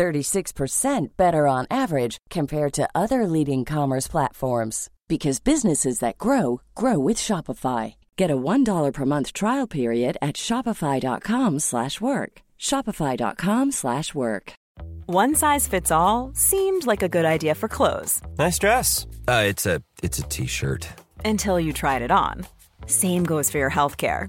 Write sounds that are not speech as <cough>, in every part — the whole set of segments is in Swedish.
36% better on average compared to other leading commerce platforms because businesses that grow grow with Shopify. Get a $1 per month trial period at shopify.com/work. shopify.com/work. One size fits all seemed like a good idea for clothes Nice dress. Uh, it's a it's a t-shirt. until you tried it on. Same goes for your healthcare.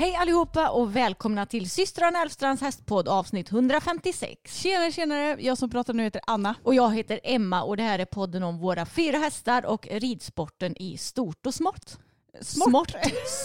Hej allihopa och välkomna till systrarna Elfstrands hästpodd avsnitt 156. Tjenare, tjenare. Jag som pratar nu heter Anna. Och jag heter Emma och det här är podden om våra fyra hästar och ridsporten i stort och smått. Smått.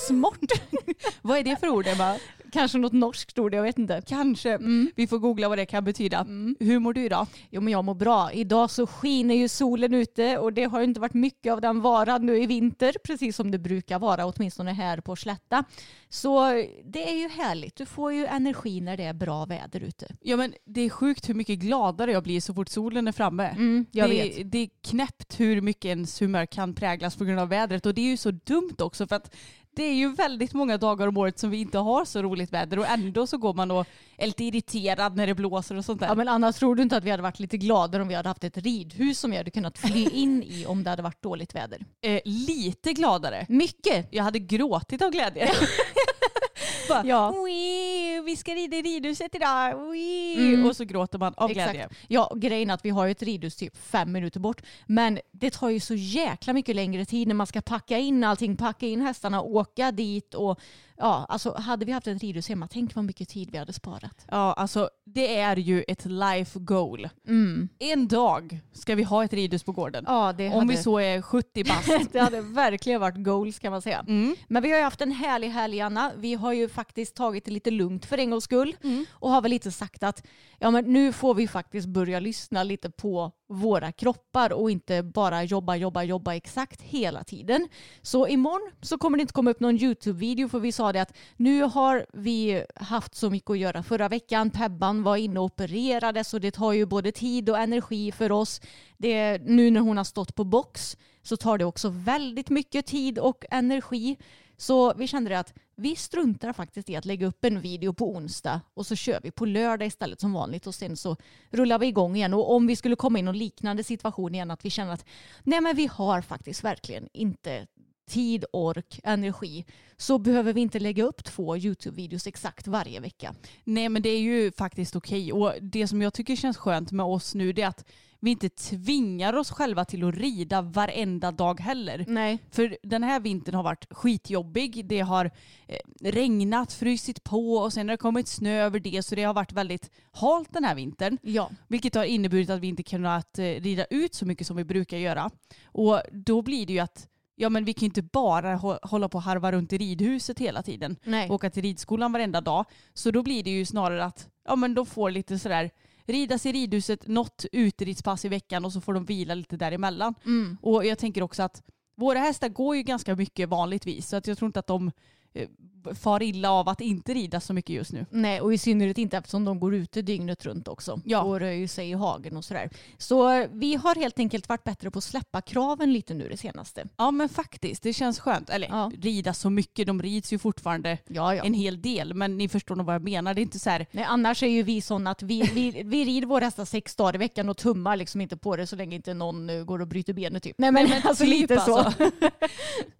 Smått. <laughs> Vad är det för ord Emma? Kanske något norskt ord, jag vet inte. Kanske. Vi får googla vad det kan betyda. Hur mår du idag? Jo men jag mår bra. Idag så skiner ju solen ute och det har ju inte varit mycket av den varan nu i vinter, precis som det brukar vara, åtminstone här på Slätta. Så det är ju härligt. Du får ju energi när det är bra väder ute. Ja men det är sjukt hur mycket gladare jag blir så fort solen är framme. Mm, jag det, vet. det är knäppt hur mycket ens humör kan präglas på grund av vädret och det är ju så dumt också för att det är ju väldigt många dagar om året som vi inte har så roligt väder och ändå så går man och är lite irriterad när det blåser och sånt där. Ja men Anna, tror du inte att vi hade varit lite gladare om vi hade haft ett ridhus som vi hade kunnat fly <laughs> in i om det hade varit dåligt väder? eh, lite gladare. Mycket! Jag hade gråtit av glädje. <laughs> Bara, Ja. "Wee, vi ska rida i ridhuset idag. Wee." Mm. Och så gråter man av glädje. Ja, grejen är att vi har ju ett ridhus typ fem minuter bort. Men det tar ju så jäkla mycket längre tid när man ska packa in allting, packa in hästarna, åka dit och ja, alltså hade vi haft ett ridhus hemma, tänk vad mycket tid vi hade sparat. Ja, alltså det är ju ett life goal. En dag ska vi ha ett ridhus på gården. Ja, det Om hade, vi så är 70 bast. <laughs> det hade verkligen varit goals kan man säga. Mm. Men vi har ju haft en härlig helg Anna. Vi har ju faktiskt tagit det lite lugnt för en gångs skull. Mm. Och har väl lite sagt att ja, men nu får vi faktiskt börja lyssna lite på våra kroppar och inte bara jobba, jobba, jobba exakt hela tiden. Så imorgon så kommer det inte komma upp någon YouTube-video för vi sa det att nu har vi haft så mycket att göra. Förra veckan Pebban var inne och opererade så det tar ju både tid och energi för oss. Det, nu när hon har stått på box så tar det också väldigt mycket tid och energi. Så vi kände det att vi struntar faktiskt i att lägga upp en video på onsdag och så kör vi på lördag istället som vanligt och sen så rullar vi igång igen. Och om vi skulle komma i någon liknande situation igen att vi känner att nej men vi har faktiskt verkligen inte tid, ork, energi så behöver vi inte lägga upp två YouTube-videos exakt varje vecka. Nej men det är ju faktiskt okej. Och det som jag tycker känns skönt med oss nu det är att vi inte tvingar oss själva till att rida varenda dag heller. Nej. För den här vintern har varit skitjobbig. Det har eh, regnat, frysit på och sen har det kommit snö över det så det har varit väldigt halt den här vintern. Ja. Vilket har inneburit att vi inte kunnat eh, rida ut så mycket som vi brukar göra. Och då blir det ju att ja, men vi kan ju inte bara hå- hålla på och harva runt i ridhuset hela tiden. Nej. Åka till ridskolan varenda dag. Så då blir det ju snarare att ja, men de får lite sådär ridas i ridhuset, något uteridspass i veckan och så får de vila lite däremellan. Mm. Och jag tänker också att våra hästar går ju ganska mycket vanligtvis så att jag tror inte att de far illa av att inte rida så mycket just nu. Nej, och i synnerhet inte eftersom de går ute dygnet runt också Ja. och rör sig i hagen och sådär. Så eh, vi har helt enkelt varit bättre på att släppa kraven lite nu det senaste. Ja men faktiskt, det känns skönt. Eller Ja. rida så mycket, de rids ju fortfarande Ja, en hel del. Men ni förstår nog vad jag menar. Det är inte så här, Nej, annars är ju vi sådana att vi, vi, vi rider våra hästar sex dagar i veckan och tummar liksom inte på det så länge inte någon eh, går och bryter benet typ. Nej men, <laughs> alltså typ lite så. alltså. <laughs>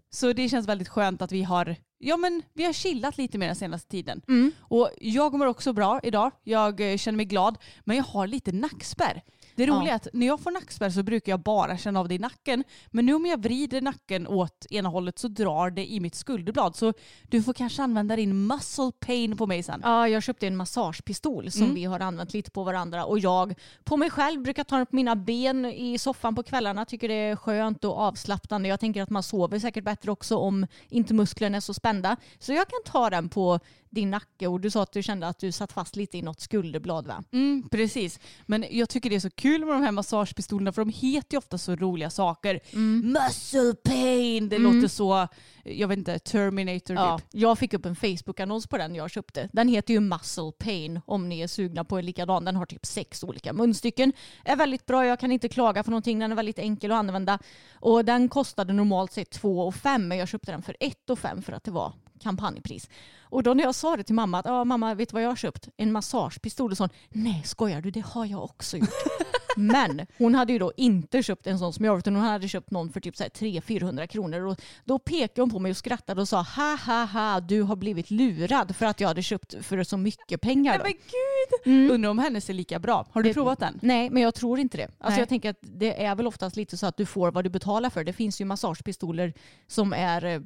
Så det känns väldigt skönt att vi har, ja men vi har chillat lite mer den senaste tiden. Mm. Och jag mår också bra idag. Jag eh, känner mig glad. Men jag har lite nackspärr. Det roliga Ja. är att när jag får nackspärr så brukar jag bara känna av det i nacken. Men nu om jag vrider nacken åt ena hållet så drar det i mitt skulderblad. Så du får kanske använda din muscle pain på mig sen. Ja, jag köpte en massagepistol som Mm. vi har använt lite på varandra och jag på mig själv brukar ta den på mina ben i soffan på kvällarna. Tycker det är skönt och avslappnande. Jag tänker att man sover säkert bättre också om inte musklerna är så spända. Så jag kan ta den på din nacke och du sa att du kände att du satt fast lite i något skulderblad va? Mm, precis. Men jag tycker det är så kul med de här massagepistolerna för de heter ju ofta så roliga saker. Muscle pain, det låter så, jag vet inte, Terminator Ja, typ. jag fick upp en Facebook-annons på den jag köpte. Den heter ju Muscle Pain om ni är sugna på en likadan. Den har typ sex olika munstycken. Är väldigt bra, jag kan inte klaga för någonting. Den är väldigt enkel att använda. Och den kostade normalt sett 2 5 men jag köpte den för 1 5 för att det var kampanjpris. Och då när jag sa det till mamma att mamma vet du vad jag har köpt? En massagepistol och sån. Nej skojar du, det har jag också gjort. <laughs> Men hon hade ju då inte köpt en sån som jag utan hon hade köpt någon för typ 300-400 kronor. Och då pekade hon på mig och skrattade och sa ha ha ha du har blivit lurad för att jag hade köpt för så mycket pengar. Nej Då. men gud! Undrar om hennes är lika bra. Har du Det- provat den? Nej, men jag tror inte det. Alltså Nej. jag tänker att det är väl oftast lite så att du får vad du betalar för. Det finns ju massagepistoler som är eh,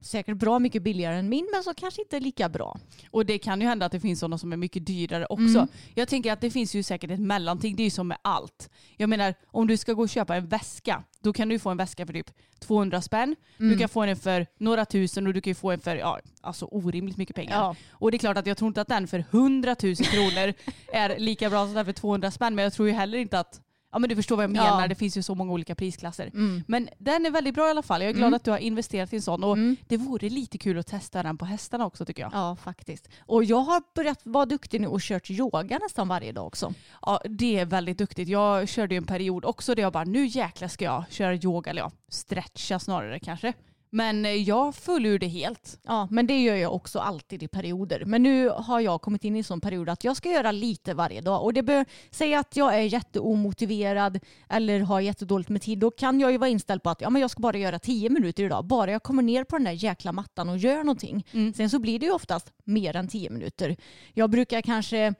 säkert bra mycket billigare än min, men som kanske inte är lika bra. Och det kan ju hända att det finns sådana som är mycket dyrare också. Mm. Jag tänker att det finns ju säkert ett mellanting. Det är ju som med allt. Jag menar, om du ska gå och köpa en väska, då kan du få en väska för typ 200 spänn. Mm. Du kan få den för några tusen och du kan ju få en för ja, alltså orimligt mycket pengar. Ja. Och det är klart att jag tror inte att den för 100 000 kronor <laughs> är lika bra som den för 200 spänn. Men jag tror ju heller inte att, ja men du förstår vad jag menar. Ja. Det finns ju så många olika prisklasser. Mm. Men den är väldigt bra i alla fall. Jag är glad att du har investerat i en sån. Och Mm. det vore lite kul att testa den på hästarna också tycker jag. Ja, faktiskt. Och jag har börjat vara duktig nu och kört yoga nästan varje dag också. Ja, det är väldigt duktigt. Jag körde ju en period också där jag bara, nu jäklar ska jag köra yoga, eller ja, stretcha snarare kanske. Men eh, jag föll ur det helt. Ja, men det gör jag också alltid i perioder. Men nu har jag kommit in i en sån period att jag ska göra lite varje dag. Och det bör säga att jag är jätteomotiverad eller har jättedåligt med tid. Då kan jag ju vara inställd på att ja, men jag ska bara göra tio minuter idag. Bara jag kommer ner på den där jäkla mattan och gör någonting. Sen så blir det ju oftast mer än tio minuter. Jag brukar kanske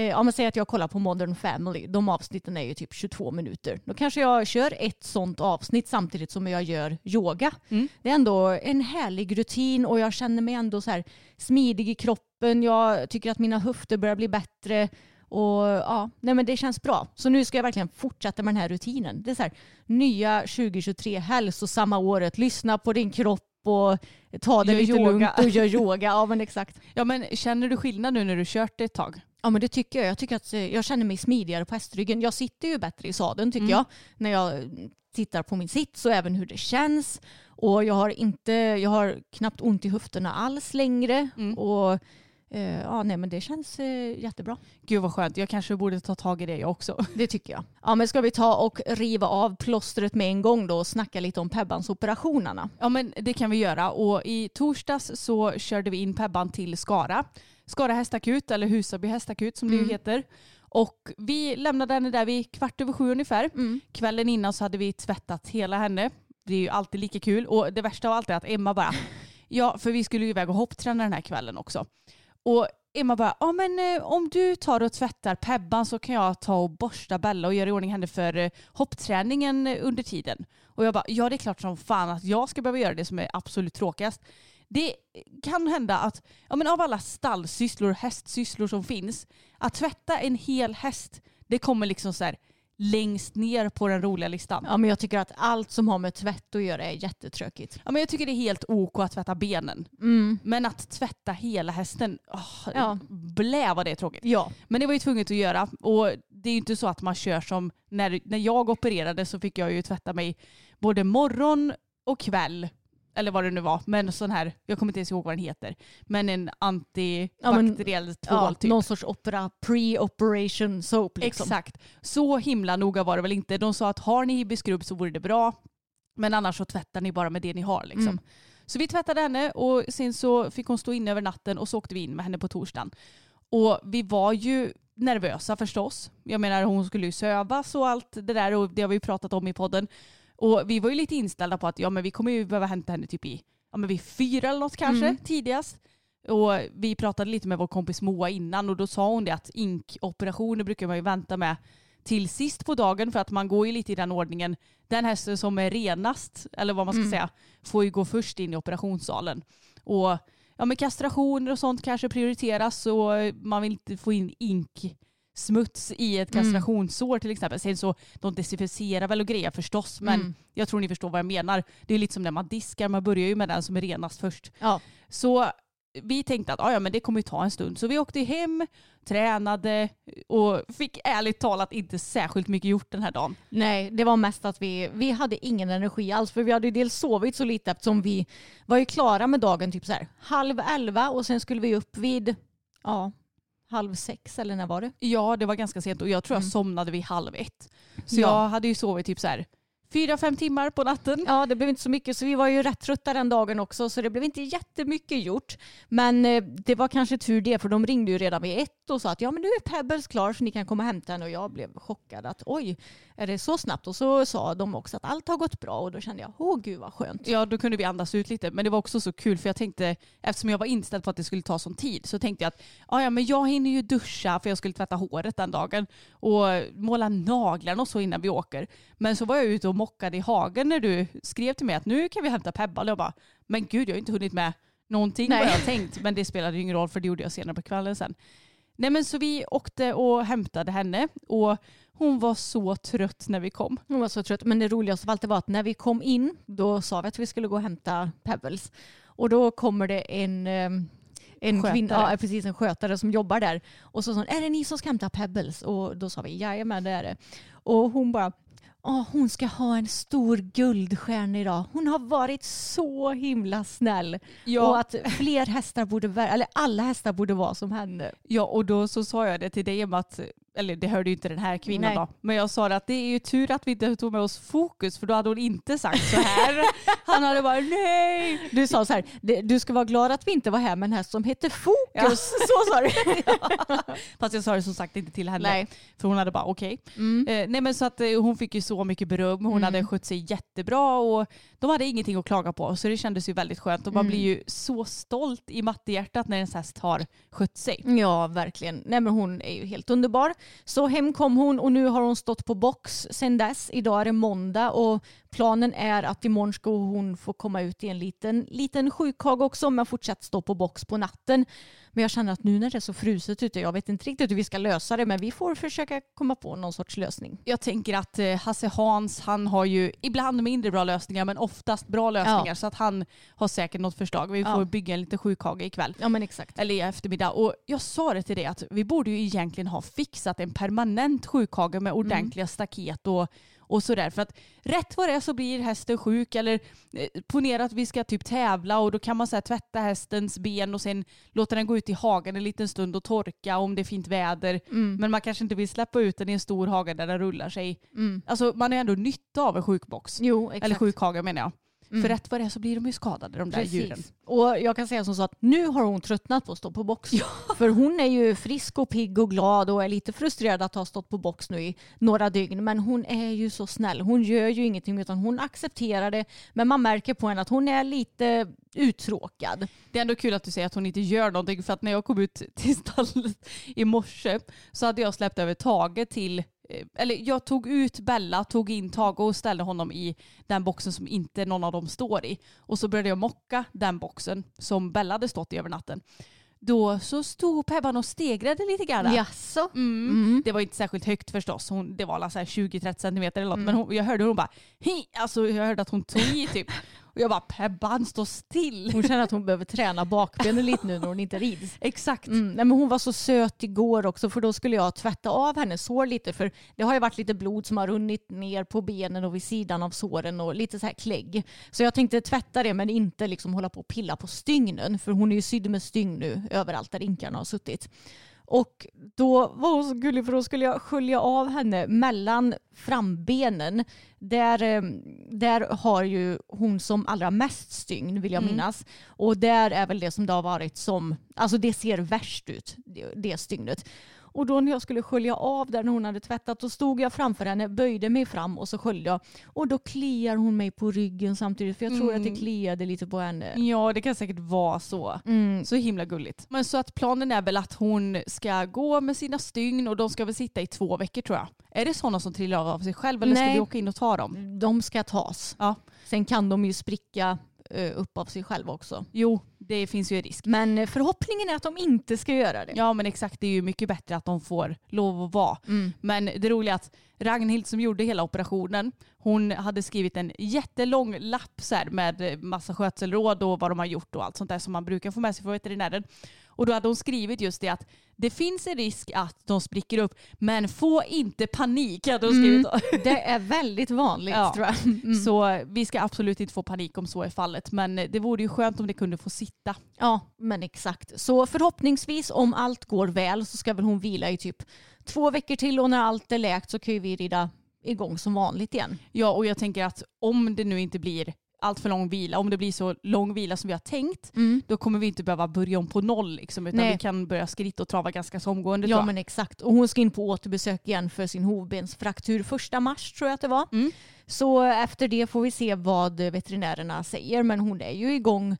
Eh, om man säger att jag kollar på Modern Family, de avsnitten är ju typ 22 minuter. Då kanske jag kör ett sånt avsnitt samtidigt som jag gör yoga. Det är ändå en härlig rutin och jag känner mig ändå så här smidig i kroppen. Jag tycker att mina höfter börjar bli bättre. Och ja, nej men det känns bra. Så nu ska jag verkligen fortsätta med den här rutinen. Det är så här, nya 2023, hälsosamma året. Lyssna på din kropp och ta det lite lugnt och gör yoga. Ja men exakt. <laughs> Ja men känner du skillnad nu när du kört det ett tag? Ja men det tycker jag. Jag tycker att eh, jag känner mig smidigare på hästryggen. Jag sitter ju bättre i sadeln tycker Mm. jag. När jag eh, tittar på min sits och även hur det känns. Och jag har, inte, jag har knappt ont i höfterna alls längre. Mm. Och eh, ja, nej men det känns eh, jättebra. Gud vad skönt, jag kanske borde ta tag i det jag också. <laughs> Det tycker jag. Ja men ska vi ta och riva av plåstret med en gång då och snacka lite om Pebbansoperationerna? Ja men det kan vi göra och i torsdags så körde vi in Pebban till Skara. Skara hästakut eller Husaby hästakut som det ju Mm. heter. Och vi lämnade henne där vid kvart över sju ungefär. Mm. Kvällen innan så hade vi tvättat hela henne. Det är ju alltid lika kul. Och det värsta av allt är att Emma bara, <laughs> ja för vi skulle ju iväg och hoppträna den här kvällen också. Och Emma bara, ja men eh, om du tar och tvättar Pebban så kan jag ta och borsta Bella och göra i ordning henne för eh, hoppträningen eh, under tiden. Och jag bara, ja det är klart som fan att jag ska behöva göra det som är absolut tråkigast. Det kan hända att, ja men av alla stallsysslor och hästsysslor som finns, att tvätta en hel häst, det kommer liksom så här längst ner på den roliga listan. Ja men jag tycker att allt som har med tvätt att göra är jättetråkigt. Ja, men jag tycker det är helt ok att tvätta benen. Mm. Men att tvätta hela hästen, åh, Ja. blä vad det är tråkigt. Ja. Men det var ju tvunget att göra och det är ju inte så att man kör som när, när jag opererade så fick jag ju tvätta mig både morgon och kväll eller vad det nu var, men sån här, jag kommer inte ens ihåg vad den heter, men en Ja, antibakteriell tvål Ja, typ. Någon sorts opera, pre-operation soap. Liksom. Exakt. Så himla noga var det väl inte. De sa att har ni hibisskrubb så vore det bra. Men annars så tvättar ni bara med det ni har. Liksom. Mm. Så vi tvättade henne och sen så fick hon stå inne över natten och så åkte vi in med henne på torsdagen. Och vi var ju nervösa förstås. Jag menar hon skulle ju sövas och allt det där och det har vi pratat om i podden. Och vi var ju lite inställda på att ja men vi kommer ju behöva hämta henne typ i ja, men vid fyra eller något kanske Mm. tidigast. Och vi pratade lite med vår kompis Moa innan och då sa hon det att inkoperationer brukar man ju vänta med till sist på dagen för att man går ju lite i den ordningen. Den hästen som är renast, eller vad man ska Mm. säga, får ju gå först in i operationssalen. Och ja, men kastrationer och sånt kanske prioriteras och man vill inte få in inksmuts i ett Mm. kastrationssår till exempel. Sen så de desinficerar väl och grejer förstås men Mm. jag tror ni förstår vad jag menar. Det är lite som när man diskar, man börjar ju med den som är renast först. Ja. Så vi tänkte att "Ah, ja, men det kommer ju ta en stund. Så vi åkte hem, tränade och fick ärligt talat inte särskilt mycket gjort den här dagen. Nej, det var mest att vi, vi hade ingen energi alls för vi hade ju dels sovit så lite eftersom vi var ju klara med dagen typ så här halv elva och sen skulle vi upp vid ja, halv sex eller när var det? Ja, det var ganska sent och jag tror jag Mm. somnade vid halv ett. Så Ja. jag hade ju sovit typ så här fyra, fem timmar på natten. Ja, det blev inte så mycket så vi var ju rätt trötta den dagen också så det blev inte jättemycket gjort. Men eh, det var kanske tur det för de ringde ju redan vid ett och sa att ja men nu är Pebbles klar så ni kan komma och hämta henne och jag blev chockad att oj, är det så snabbt? Och så sa de också att allt har gått bra och då kände jag åh gud vad skönt. Ja, då kunde vi andas ut lite. Men det var också så kul för jag tänkte, eftersom jag var inställd på att det skulle ta sån tid, så tänkte jag att "Ah, ja, men jag hinner ju duscha för jag skulle tvätta håret den dagen och måla naglarna och så innan vi åker. Men så var jag ute och mockade i hagen när du skrev till mig att nu kan vi hämta Pebba. Och jag bara, men gud jag har inte hunnit med någonting Nej. vad jag tänkt. Men det spelade ju ingen roll för det gjorde jag senare på kvällen sen. Nej men så vi åkte och hämtade henne och hon var så trött när vi kom. Hon var så trött. Men det roligaste av allt var att när vi kom in då sa vi att vi skulle gå och hämta Pebbles. Och då kommer det en, eh, en Skötare. kvinna, ja, precis en skötare som jobbar där. Och så sa hon, är det ni som ska hämta Pebbles? Och då sa vi, jajamän det är det. Och hon bara, Åh, hon ska ha en stor guldstjärna idag. Hon har varit så himla snäll. Och att fler hästar borde, eller alla hästar borde vara som henne. Ja och då så sa jag det till dig om att, eller det hörde ju inte den här kvinnan Nej. då, men jag sa att det är ju tur att vi inte tog med oss fokus för då hade hon inte sagt så här. <laughs> Han hade bara nej. Du sa så här, "Det- du ska vara glad att vi inte var här med en häst som heter Fokus. Ja. Så sa du. <laughs> Fast jag sa det som sagt inte till henne. Nej. För hon hade bara okej. Mm. Eh, nej men så att eh, hon fick ju så mycket beröm. Hon Mm. hade skött sig jättebra och de hade ingenting att klaga på. Så det kändes ju väldigt skönt och man Mm. blir ju så stolt i mattehjärtat när ens häst har skött sig. Ja, verkligen. Nej, men hon är ju helt underbar. Så hem kom hon och nu har hon stått på box sedan dess. Idag är det måndag och planen är att imorgon ska hon få komma ut i en liten, liten sjukhage också men fortsatt stå på box på natten. Men jag känner att nu när det är så fruset ute, jag vet inte riktigt hur vi ska lösa det men vi får försöka komma på någon sorts lösning. Jag tänker att eh, Hasse Hans, han har ju ibland mindre bra lösningar men oftast bra lösningar. Ja. Så att han har säkert något förslag. Vi får Ja. bygga en liten sjukhage ikväll. Ja men exakt. Eller i eftermiddag. Och jag sa det till dig att vi borde ju egentligen ha fixat en permanent sjukhage med ordentliga staket och, och sådär. För att rätt vad det är så blir hästen sjuk eller eh, ponera att vi ska typ tävla och då kan man så här, tvätta hästens ben och sen låta den gå ut i hagen en liten stund och torka om det är fint väder. Mm. Men man kanske inte vill släppa ut den i en stor hage där den rullar sig. Mm. Alltså man har ändå nytta av en sjukbox. Jo, exakt. Eller sjukhage menar jag. Mm. För rätt vad det är så blir de ju skadade de där djuren. Precis. Och jag kan säga som så att nu har hon tröttnat på att stå på box. <laughs> För hon är ju frisk och pigg och glad och är lite frustrerad att ha stått på box nu i några dygn. Men hon är ju så snäll. Hon gör ju ingenting utan hon accepterar det. Men man märker på henne att hon är lite uttråkad. Det är ändå kul att du säger att hon inte gör någonting för att när jag kom ut till stallet i morse så hade jag släppt över Tage till eller jag tog ut Bella, tog in Tage och ställde honom i den boxen som inte någon av dem står i. Och så började jag mocka den boxen som Bella hade stått i över natten. Då så stod Pebban och stegrade lite grann. Jaså? Mm. Mm. Det var inte särskilt högt förstås. Hon, det var alla så här 20-30 centimeter eller något. Mm. Men hon, jag hörde hon bara Hi! Alltså jag hörde att hon tog i typ. Och jag bara Pebban stå still. Hon känner att hon behöver <laughs> träna bakbenen lite nu när hon inte rids. Exakt. Mm, nej, men hon var så söt igår också för då skulle jag tvätta av hennes sår lite för det har ju varit lite blod som har runnit ner på benen och vid sidan av såren och lite så här klägg. Så jag tänkte tvätta det men inte liksom hålla på och pilla på stygnen för hon är ju sydd med stygn nu överallt där inkarna har suttit. Och då var hon så gullig för då skulle jag skölja av henne mellan frambenen. Där, eh, där har ju hon som allra mest stygn vill jag Mm. minnas. Och där är väl det som det har varit som, alltså det ser värst ut, det, det stygnet. Och då när jag skulle skölja av där när hon hade tvättat, då stod jag framför henne, böjde mig fram och så sköljde jag. Och då kliar hon mig på ryggen samtidigt, för jag tror att det Mm. kliade lite på henne. Ja det kan säkert vara så. Mm. Så himla gulligt. Men så att planen är väl att hon ska gå med sina stygn och de ska väl sitta i två veckor tror jag. Är det sådana som trillar av sig själv eller ska Nej. vi åka in och ta dem? De ska tas. Ja. Sen kan de ju spricka eh, upp av sig själva också. Jo, det finns ju en risk. Men eh, förhoppningen är att de inte ska göra det. Ja men exakt, det är ju mycket bättre att de får lov att vara. Mm. Men det roliga är att Ragnhild som gjorde hela operationen, hon hade skrivit en jättelång lapp så med massa skötselråd och vad de har gjort och allt sånt där som man brukar få med sig från veterinären. Och då hade hon skrivit just det att det finns en risk att de spricker upp men få inte panik hade hon skrivit. då. Det är väldigt vanligt Ja. tror jag. Mm. Så vi ska absolut inte få panik om så är fallet men det vore ju skönt om det kunde få sitta. Ja, men exakt. Så förhoppningsvis om allt går väl så ska väl hon vila i typ två veckor till och när allt är läkt så kan ju vi rida igång som vanligt igen. Ja och jag tänker att om det nu inte blir allt för lång vila, om det blir så lång vila som vi har tänkt då kommer vi inte behöva börja om på noll liksom, utan Nej. vi kan börja skritta och trava ganska så omgående. Ja men exakt. Och hon ska in på återbesök igen för sin hovbensfraktur första mars tror jag att det var. Mm. Så efter det får vi se vad veterinärerna säger. Men hon är ju igång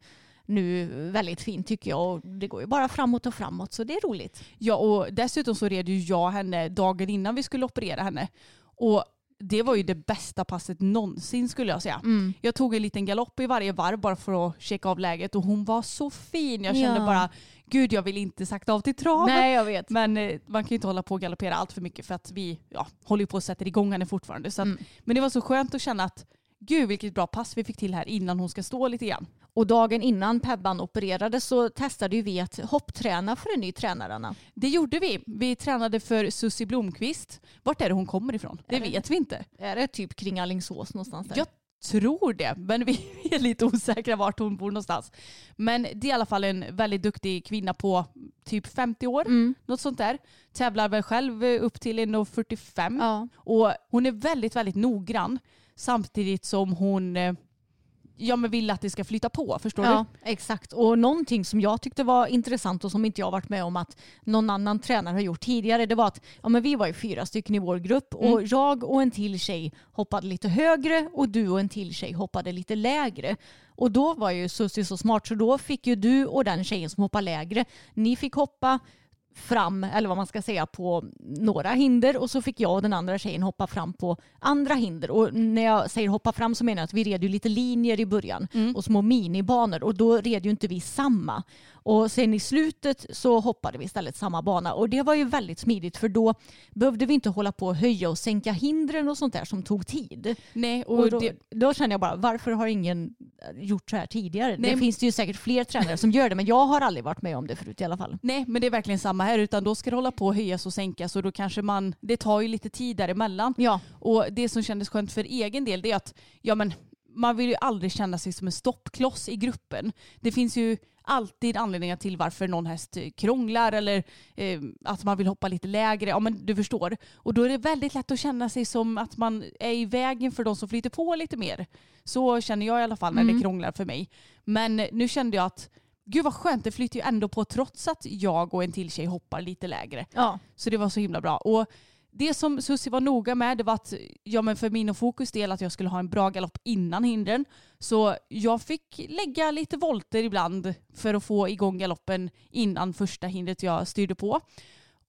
nu väldigt fint tycker jag. Och det går ju bara framåt och framåt så det är roligt. Ja och dessutom så red ju jag henne dagen innan vi skulle operera henne. Och det var ju det bästa passet någonsin skulle jag säga. Mm. Jag tog en liten galopp i varje varv bara för att checka av läget och hon var så fin. Jag kände Ja. bara, gud jag vill inte sakta av till trav. Nej jag vet. Men eh, man kan ju inte hålla på och galoppera allt för mycket för att vi ja, håller på och sätter igång henne fortfarande. Att, Mm. Men det var så skönt att känna att gud vilket bra pass vi fick till här innan hon ska stå lite grann. Och dagen innan Pebban opererades så testade ju vi att hoppträna för en ny tränare Anna. Det gjorde vi. Vi tränade för Susie Blomqvist. Vart är det hon kommer ifrån? Det det- vet vi inte. Är det typ kring Alingsås någonstans där? Jag tror det, men vi <laughs> är lite osäkra vart hon bor någonstans. Men det är i alla fall en väldigt duktig kvinna på typ 50 år. Mm. Något sånt där. Tävlar väl själv upp till 1,45. Ja. Och hon är väldigt, väldigt noggrann. Samtidigt som hon eh, ja, men vill att det ska flytta på. Förstår Ja, exakt. Och någonting som jag tyckte var intressant och som inte jag varit med om att någon annan tränare har gjort tidigare, det var att ja, men vi var ju fyra stycken i vår grupp och jag och en till tjej hoppade lite högre och du och en till tjej hoppade lite lägre. Och då var ju Susie så smart så då fick ju du och den tjejen som hoppade lägre, ni fick hoppa fram, eller vad man ska säga, på några hinder och så fick jag och den andra tjejen hoppa fram på andra hinder. Och när jag säger hoppa fram så menar jag att vi red ju lite linjer i början och små minibanor och då red ju inte vi samma. Och sen i slutet så hoppade vi istället samma bana och det var ju väldigt smidigt för då behövde vi inte hålla på och höja och sänka hindren och sånt där som tog tid. Nej, och, Och då, det, då känner jag bara, varför har ingen gjort så här tidigare? Nej, det finns det ju säkert fler tränare som gör det men jag har aldrig varit med om det förut i alla fall. nej, men det är verkligen samma här. Utan då ska det hålla på och höjas och sänkas och då kanske man, det tar ju lite tid däremellan. Ja, Och det som kändes skönt för egen del det är att ja, men, man vill ju aldrig känna sig som en stoppkloss i gruppen. Det finns ju alltid anledningar till varför någon häst eh, krånglar eller eh, att man vill hoppa lite lägre. Ja men du förstår. Och då är det väldigt lätt att känna sig som att man är i vägen för de som flyter på lite mer. Så känner jag i alla fall när det krånglar för mig. Men nu kände jag att gud vad skönt, det flyter ju ändå på trots att jag och en till tjej hoppar lite lägre. ja. Så det var så himla bra. Och det som Susi var noga med det var att ja, men för min och Fokus del att jag skulle ha en bra galopp innan hindren. Så jag fick lägga lite volter ibland för att få igång galoppen innan första hindret jag styrde på.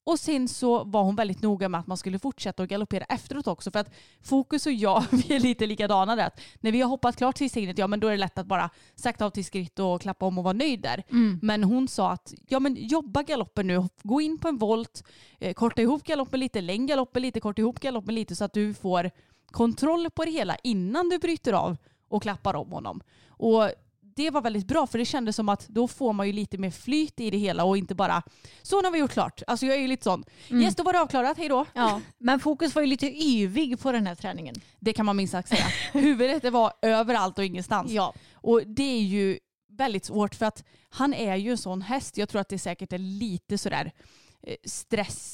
Och sen så var hon väldigt noga med att man skulle fortsätta att galoppera efteråt också. För att Fokus och jag, <laughs> vi är lite likadana där. Att när vi har hoppat klart sista hindret, ja men då är det lätt att bara sakta av till skritt och klappa om och vara nöjd där. Men hon sa att ja men jobba galoppen nu, gå in på en volt, eh, korta ihop galoppen lite, längd galoppen lite, korta ihop galoppen lite så att du får kontroll på det hela innan du bryter av och klappar om honom. Och det var väldigt bra för det kändes som att då får man ju lite mer flyt i det hela och inte bara så nu har vi gjort klart. Alltså jag är ju lite sån, Mm. yes då var det avklarat, hej då. Ja, men fokus var ju lite yvig på den här träningen. Det kan man minst sagt säga. <laughs> Huvudet det var överallt och ingenstans. Ja, Och det är ju väldigt svårt för att han är ju en sån häst. Jag tror att det säkert är lite sådär eh,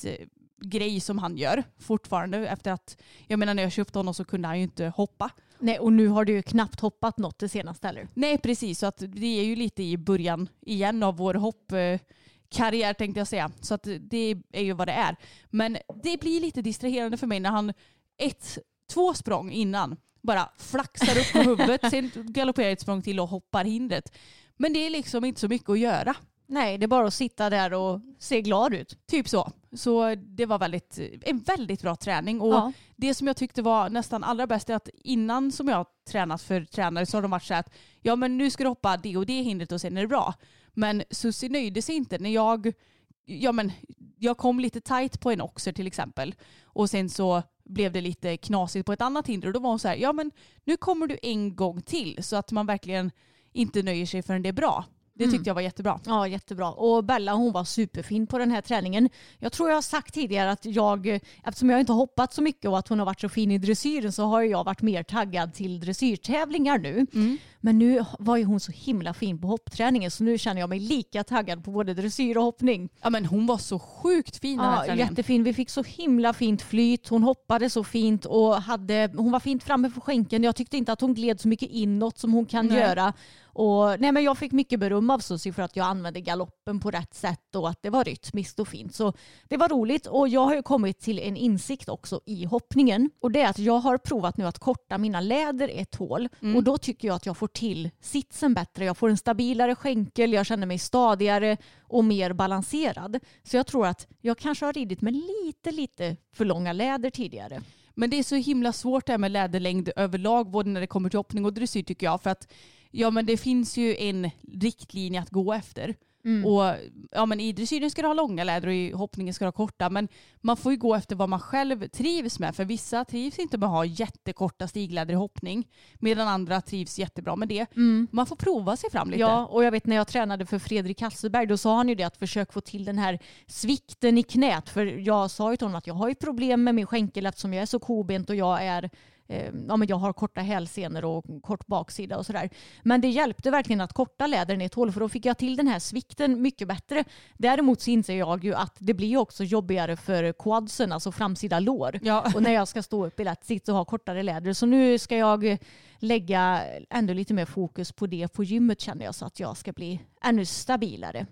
stressgrej som han gör fortfarande efter att, jag menar när jag köpte honom så kunde han ju inte hoppa. Nej, och nu har du ju knappt hoppat något det senaste heller. Nej precis, så att det är ju lite i början igen av vår hoppkarriär tänkte jag säga. Så att det är ju vad det är. Men det blir lite distraherande för mig när han ett, två språng innan bara flaxar upp på huvudet, sen galopperar ett språng till och hoppar hindret. Men det är liksom inte så mycket att göra. Nej, det är bara att sitta där och se glad ut. Typ så. Så det var väldigt, en väldigt bra träning. Och Ja. det som jag tyckte var nästan allra bäst är att innan som jag har tränat för tränare så har de varit så här att ja men nu ska du hoppa det och det hindret och sen är det bra. Men Susie nöjde sig inte när jag, ja men jag kom lite tight på en oxer till exempel och sen så blev det lite knasigt på ett annat hinder och då var hon så här ja men nu kommer du en gång till så att man verkligen inte nöjer sig förrän det är bra. Det tyckte Mm. jag var jättebra. Ja, jättebra. Och Bella hon var superfin på den här träningen. Jag tror jag har sagt tidigare att jag, eftersom jag inte har hoppat så mycket och att hon har varit så fin i dressyren så har jag varit mer taggad till dressyrtävlingar nu. Men nu var ju hon så himla fin på hoppträningen så nu känner jag mig lika taggad på både dressyr och hoppning. Ja men hon var så sjukt fin den här Ja, träningen. jättefin. Vi fick så himla fint flyt. Hon hoppade så fint och hade, hon var fint framme för skänken. Jag tyckte inte att hon gled så mycket inåt som hon kan Nej. göra. Och, nej, men jag fick mycket beröm av Susie för att jag använde galoppen på rätt sätt och att det var rytmiskt och fint. Så det var roligt och jag har ju kommit till en insikt också i hoppningen. Och det är att jag har provat nu att korta mina läder ett hål och då tycker jag att jag får till sitsen bättre. Jag får en stabilare skänkel, jag känner mig stadigare och mer balanserad. Så jag tror att jag kanske har ridit med lite, lite för långa läder tidigare. Men det är så himla svårt det här med läderlängd överlag, både när det kommer till hoppning och dressyr tycker jag. För att ja, men det finns ju en riktlinje att gå efter. Och ja, men I dressyren ska du ha långa läder och i hoppningen ska du ha korta. Men man får ju gå efter vad man själv trivs med. För vissa trivs inte med att ha jättekorta stigläder i hoppning. Medan andra trivs jättebra med det. Man får prova sig fram lite. Ja, och jag vet när jag tränade för Fredrik Hasselberg då sa han ju det att försök få till den här svikten i knät. För jag sa ju till honom att jag har ju problem med min skänkel eftersom jag är så kobent och jag är Ja, men jag har korta hälsenor och kort baksida och sådär. Men det hjälpte verkligen att korta lädern i ett hål för då fick jag till den här svikten mycket bättre. Däremot så inser jag ju att det blir också jobbigare för quadsen, alltså framsida lår. Ja. Och när jag ska stå upp i lätt sitt och ha kortare läder. Så nu ska jag lägga ändå lite mer fokus på det på gymmet känner jag så att jag ska bli ännu stabilare.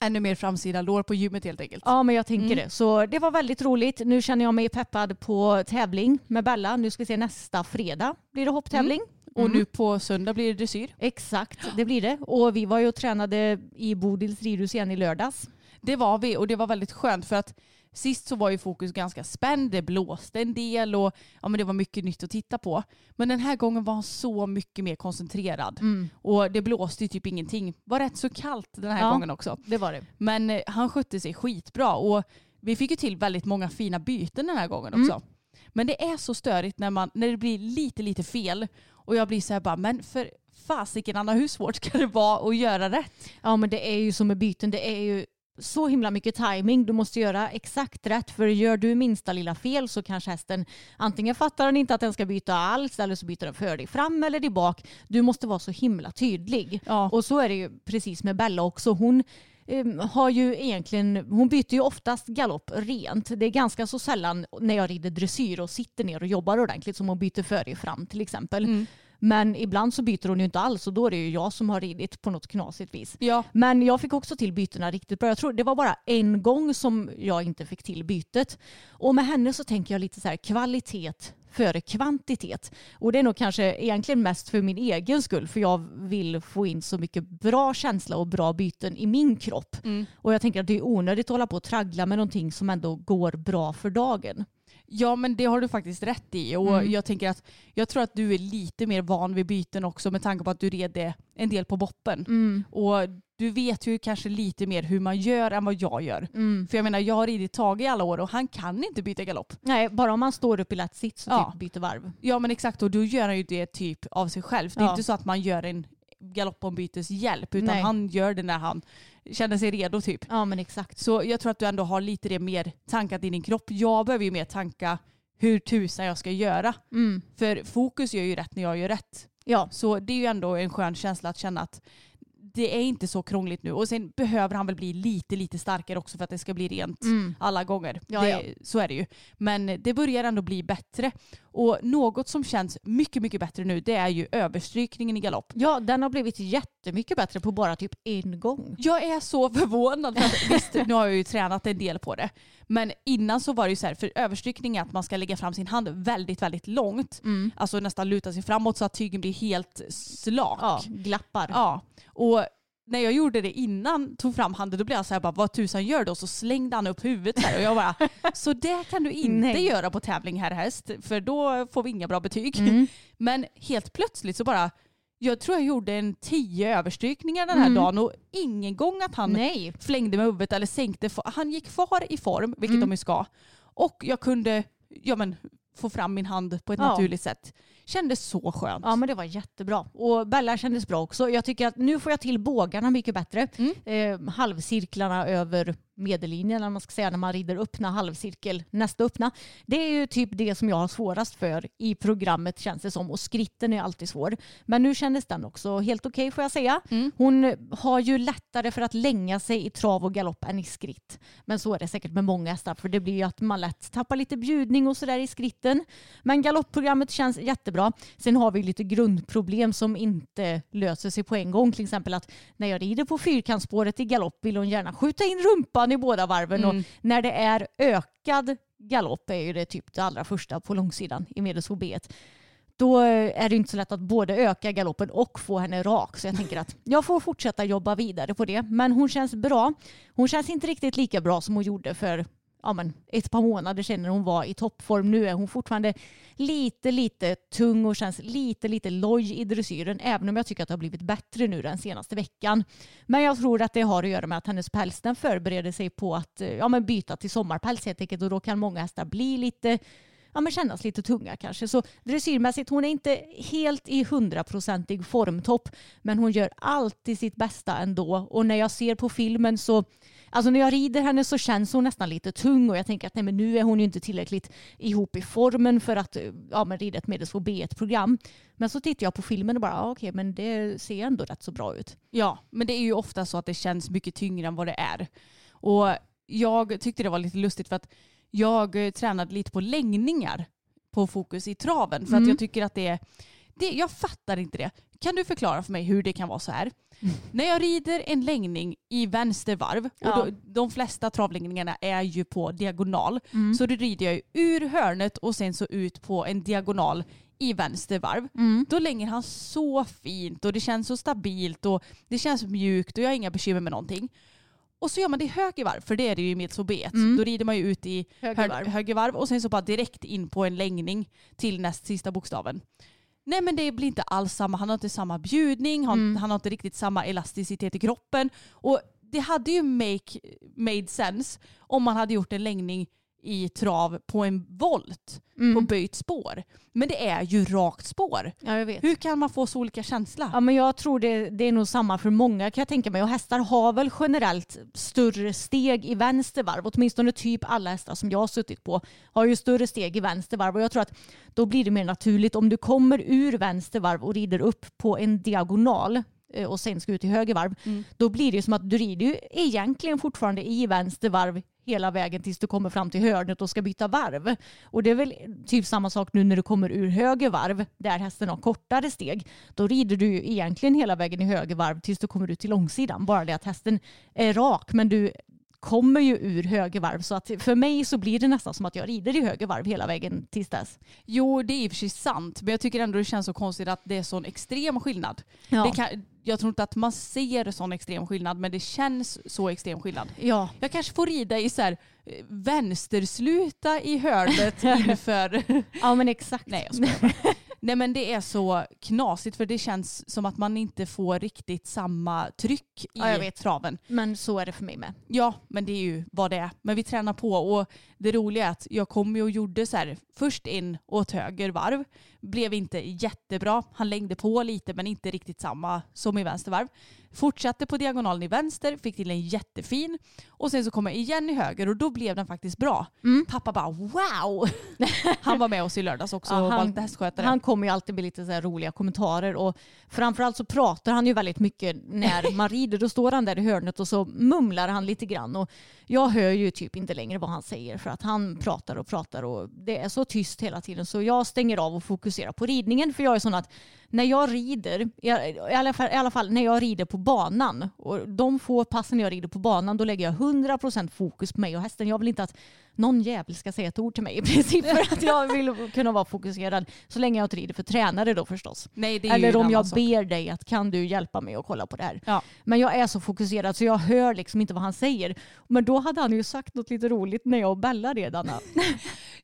Ännu mer framsida lår på gymmet helt enkelt. Ja men jag tänker Mm. det. Så det var väldigt roligt. Nu känner jag mig peppad på tävling med Bella. Nu ska vi se nästa fredag blir det hopptävling. Och nu på söndag blir det dressyr. Exakt, det blir det. Och vi var ju och tränade i Bodils ridhus igen i lördags. Det var vi och det var väldigt skönt för att sist så var ju fokus ganska spänd. Det blåste en del och ja, men det var mycket nytt att titta på. Men den här gången var han så mycket mer koncentrerad. Och det blåste ju typ ingenting. var rätt så kallt den här Ja. gången också. Det var det. Men eh, han skötte sig skitbra och vi fick ju till väldigt många fina byten den här gången också. Men det är så störigt när, man, när det blir lite, lite fel. Och jag blir så här bara, men för fasiken Anna, hur svårt ska det vara att göra rätt? Ja men det är ju som med byten. Det är ju så himla mycket timing. Du måste göra exakt rätt för gör du minsta lilla fel så kanske hästen antingen fattar den inte att den ska byta alls eller så byter den för dig fram eller dig bak. Du måste vara så himla tydlig. Ja. Och så är det ju precis med Bella också. Hon eh, har ju egentligen, hon byter ju oftast galopp rent. Det är ganska så sällan när jag rider dressyr och sitter ner och jobbar ordentligt som hon byter för dig fram till exempel. Men ibland så byter hon ju inte alls och då är det ju jag som har ridit på något knasigt vis. Ja. Men jag fick också till bytena riktigt bra. Jag tror det var bara en gång som jag inte fick till bytet. Och med henne så tänker jag lite så här kvalitet före kvantitet. Och det är nog kanske egentligen mest för min egen skull för jag vill få in så mycket bra känsla och bra byten i min kropp. Och jag tänker att det är onödigt att hålla på och traggla med någonting som ändå går bra för dagen. Ja men det har du faktiskt rätt i och Mm. jag tänker att jag tror att du är lite mer van vid byten också med tanke på att du red det en del på boppen. Mm. Och du vet ju kanske lite mer hur man gör än vad jag gör. Mm. För jag menar jag har ridit Tage i alla år och han kan inte byta galopp. Nej, bara om man står upp i lätt sitt så Ja. typ byter varv. Ja men exakt och då gör han ju det typ av sig själv. Det är Ja. inte så att man gör en galoppombytes hjälp utan Nej. han gör det när han känner sig redo typ. Ja men exakt. Så jag tror att du ändå har lite det mer tankat i din kropp. Jag behöver ju mer tanka hur tusan jag ska göra. Mm. För fokus gör ju rätt när jag gör rätt. Ja. Så det är ju ändå en skön känsla att känna att det är inte så krångligt nu. Och sen behöver han väl bli lite, lite starkare också för att det ska bli rent Mm. alla gånger. Ja, det, ja. Så är det ju. Men det börjar ändå bli bättre. Och något som känns mycket, mycket bättre nu det är ju överstrykningen i galopp. ja, den har blivit jättemycket bättre på bara typ en gång. Jag är så förvånad. För visst, nu har jag ju tränat en del på det. Men innan så var det ju så här, för överstrykning är att man ska lägga fram sin hand väldigt, väldigt långt. Mm. Alltså nästan luta sig framåt så att tygen blir helt slak. Ja, glappar. Ja, och när jag gjorde det innan tog fram handen då blev jag så här bara vad tusan gör du? Och så slängde han upp huvudet där och jag bara <laughs> så det kan du inte Nej. göra på tävling herr häst för då får vi inga bra betyg. Mm. Men helt plötsligt så bara jag tror jag gjorde en tio överstrykningar den här Mm. dagen och ingen gång att han Nej. flängde med huvudet eller sänkte. Han gick kvar i form, vilket Mm. de ju ska. Och jag kunde ja, men, få fram min hand på ett Ja. naturligt sätt. Kändes så skönt. Ja men det var jättebra. Och Bella kändes bra också. Jag tycker att nu får jag till bågarna mycket bättre. Mm. Eh, halvcirklarna över medellinjen, eller man ska säga, när man rider öppna halvcirkel, nästa öppna. Det är ju typ det som jag har svårast för i programmet känns det som. Och skritten är alltid svår. Men nu kändes den också helt okej får jag säga. Mm. Hon har ju lättare för att länga sig i trav och galopp än i skritt. Men så är det säkert med många hästar för det blir ju att man lätt tappar lite bjudning och sådär i skritten. Men galoppprogrammet känns jättebra. Sen har vi lite grundproblem som inte löser sig på en gång. Till exempel att när jag rider på fyrkantsspåret i galopp vill hon gärna skjuta in rumpan i båda varven. Mm. Och när det är ökad galopp är ju det typ det allra första på långsidan i medels B. Då är det inte så lätt att både öka galoppen och få henne rak. Så jag tänker att jag får fortsätta jobba vidare på det. Men hon känns bra. Hon känns inte riktigt lika bra som hon gjorde för ja, men ett par månader sedan när hon var i toppform. Nu är hon fortfarande lite, lite tung och känns lite, lite loj i dressyren. Även om jag tycker att det har blivit bättre nu den senaste veckan. Men jag tror att det har att göra med att hennes päls den förbereder sig på att eh, ja, men byta till sommarpäls helt enkelt. Och då kan många hästar bli lite ja, men kännas lite tunga kanske. Så dressyrmässigt, hon är inte helt i hundraprocentig formtopp, men hon gör alltid sitt bästa ändå. Och när jag ser på filmen så, alltså när jag rider henne så känns hon nästan lite tung och jag tänker att nej, men nu är hon ju inte tillräckligt ihop i formen för att ja, men rida ett medels B1-program. Men så tittar jag på filmen och bara, ja, okej, men det ser ändå rätt så bra ut. Ja, men det är ju ofta så att det känns mycket tyngre än vad det är. Och jag tyckte det var lite lustigt för att jag eh, tränade lite på längningar på fokus i traven. För att Mm. jag tycker att det är, det, jag fattar inte det. Kan du förklara för mig hur det kan vara så här? När jag rider en längning i vänster varv, och Ja. då, de flesta travlängningarna är ju på diagonal, Mm. så då rider jag ur hörnet och sen så ut på en diagonal i vänster varv. Mm. Då länger han så fint och det känns så stabilt och det känns mjukt och jag har inga bekymmer med någonting. Och så gör man det i höger varv, för det är det ju i mitt B. Mm. Då rider man ju ut i Höger hö- varv. höger varv och sen så bara direkt in på en längning till näst sista bokstaven. Nej men det blir inte alls samma, han har inte samma bjudning, han, Mm. han har inte riktigt samma elasticitet i kroppen. Och det hade ju make, made sense om man hade gjort en längning i trav på en volt på Mm. böjt spår. Men det är ju rakt spår. Ja. Hur kan man få så olika känsla? Ja, men jag tror det, det är nog samma för många kan jag tänka mig. Och hästar har väl generellt större steg i vänster varv. Åtminstone typ alla hästar som jag har suttit på har ju större steg i vänster varv. Och jag tror att då blir det mer naturligt om du kommer ur vänster varv och rider upp på en diagonal eh, och sen ska ut i höger varv. Mm. Då blir det som att du rider ju egentligen fortfarande i vänster varv hela vägen tills du kommer fram till hörnet och ska byta varv. Och det är väl typ samma sak nu när du kommer ur höger varv där hästen har kortare steg. Då rider du ju egentligen hela vägen i höger varv tills du kommer ut till långsidan. Bara det att hästen är rak men du kommer ju ur högervarv så att för mig så blir det nästan som att jag rider i högervarv hela vägen tills dess. Jo, det är i och för sig sant. Men jag tycker ändå det känns så konstigt att det är sån extrem skillnad. Ja. Det kan, jag tror inte att man ser sån extrem skillnad, men det känns så extrem skillnad. Ja, Jag kanske får rida i så här eh, vänstersluta i hörnet <laughs> inför... ja men exakt. Nej, jag skojar bara. Nej men det är så knasigt för det känns som att man inte får riktigt samma tryck i Ja, jag vet. traven. Men så är det för mig med. Ja, men det är ju vad det är. Men vi tränar på och det roliga är att jag kom ju och gjorde så här först in åt höger varv. Blev inte jättebra. Han längde på lite men inte riktigt samma som i vänster varv. Fortsatte på diagonalen i vänster, fick till en jättefin. Och sen så kom jag igen i höger och då blev den faktiskt bra. Mm. Pappa bara wow! <laughs> Han var med oss i lördags också Ja, och var han- lite hästskötare. Han kommer ju alltid med lite så roliga kommentarer och framförallt så pratar han ju väldigt mycket när <laughs> man rider. Då står han där i hörnet och så mumlar han lite grann och jag hör ju typ inte längre vad han säger för att han pratar och pratar och det är så tyst hela tiden så jag stänger av och fokuserar fokusera på ridningen för jag är sån att när jag rider, i alla fall, i alla fall när jag rider på banan och de få passen jag rider på banan då lägger jag 100% fokus på mig och hästen. Jag vill inte att någon jävel ska säga ett ord till mig i princip för att jag vill kunna vara fokuserad så länge jag inte rider för tränare då förstås. Nej, det är ju Eller om jag sak. ber dig att kan du hjälpa mig att kolla på det här. Ja. Men jag är så fokuserad så jag hör liksom inte vad han säger. Men då hade han ju sagt något lite roligt när jag och Bella red Anna. <laughs>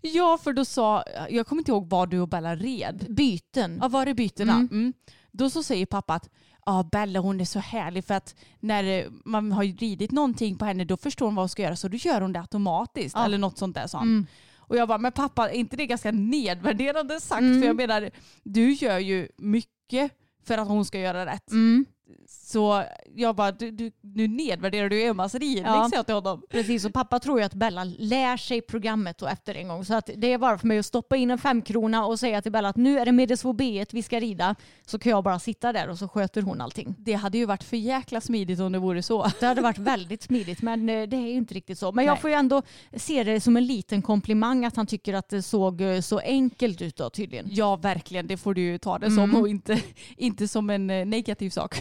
Ja, för då sa, jag kommer inte ihåg vad du och Bella red. Byten. Ja, var det bytena? Mm. Mm. Då så säger pappa att ja, Bella hon är så härlig för att när eh, man har ridit någonting på henne då förstår hon vad hon ska göra så då gör hon det automatiskt. Ja. Eller något sånt där sa han. Mm. Och jag bara, men pappa är inte det ganska nedvärderande sagt? Mm. För jag menar, du gör ju mycket för att hon ska göra rätt. Mm. Så jag bara, du, du, nu nedvärderar du Emmas ridning Ja. jag till honom. Precis, och pappa tror ju att Bella lär sig programmet och efter en gång. Så att det är bara för mig att stoppa in en femkrona och säga till Bella att nu är det Medelsvå B1 vi ska rida. Så kan jag bara sitta där och så sköter hon allting. Det hade ju varit för jäkla smidigt om det vore så. <laughs> Det hade varit väldigt smidigt men eh, det är ju inte riktigt så. Men jag Nej. får ju ändå se det som en liten komplimang att han tycker att det såg eh, så enkelt ut då tydligen. Ja, verkligen. Det får du ju ta det Mm. som och inte, <laughs> inte som en eh, negativ sak.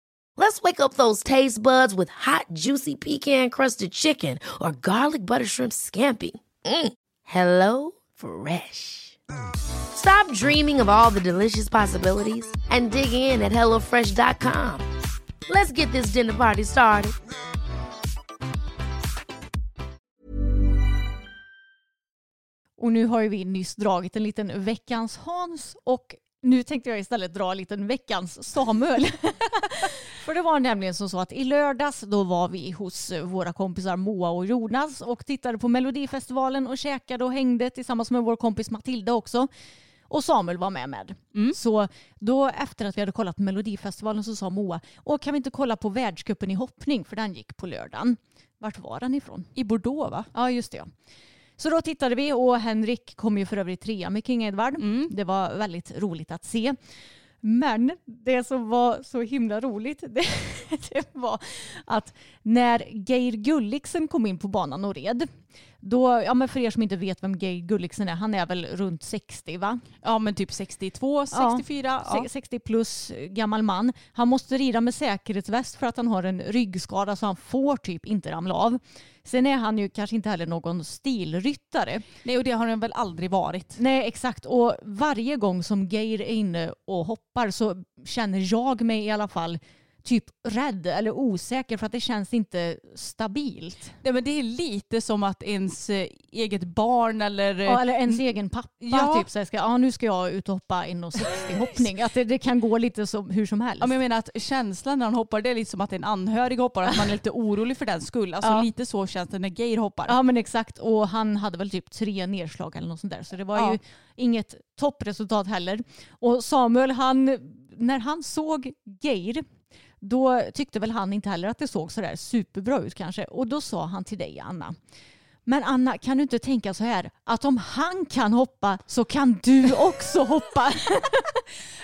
Let's wake up those taste buds with hot, juicy pecan-crusted chicken or garlic butter shrimp scampi. Mm. Hello Fresh. Stop dreaming of all the delicious possibilities and dig in at HelloFresh.com. Let's get this dinner party started. Och nu har vi nyss dragit en liten veckans Hans och nu tänkte jag istället dra en liten veckans Samuel. <laughs> För det var nämligen som så att i lördags då var vi hos våra kompisar Moa och Jonas och tittade på Melodifestivalen och käkade och hängde tillsammans med vår kompis Matilda också. Och Samuel var med med. Så då efter att vi hade kollat Melodifestivalen så sa Moa, Åh, kan vi inte kolla på världscupen i hoppning för den gick på lördagen. Vart var den ifrån? I Bordeaux va? Ja, just det. Ja. Så då tittade vi och Henrik kom ju för övrigt trea med King Edward. Det var väldigt roligt att se. Men det som var så himla roligt <laughs> det, det var att när Geir Gulliksen kom in på banan och red, då, ja men för er som inte vet vem Geir Gulliksen är, han är väl runt 60 va? Ja men typ 62, 64. Ja. Se- 60 plus gammal man. Han måste rida med säkerhetsväst för att han har en ryggskada så han får typ inte ramla av. Sen är han ju kanske inte heller någon stilryttare. Nej och det har den väl aldrig varit. Nej exakt och varje gång som Geir är inne och hoppar så känner jag mig i alla fall typ rädd eller osäker för att det känns inte stabilt. Nej, men det är lite som att ens eh, eget barn eller... eh, Ja, eller ens egen pappa Ja. typ så ska, ja nu ska jag ut och hoppa 1,60 hoppning. <laughs> Att det, det kan gå lite som, hur som helst. Ja, men jag menar att känslan när han hoppar det är lite som att en anhörig hoppar, att man är lite orolig för den skull. Alltså Ja. lite så känns det när Geir hoppar. Ja men exakt och han hade väl typ tre nedslag eller något sånt där så det var Ja. ju inget toppresultat heller. Och Samuel han, när han såg Geir då tyckte väl han inte heller att det såg sådär superbra ut kanske och då sa han till dig Anna men Anna, kan du inte tänka så här att om han kan hoppa så kan du också <laughs> hoppa? <laughs>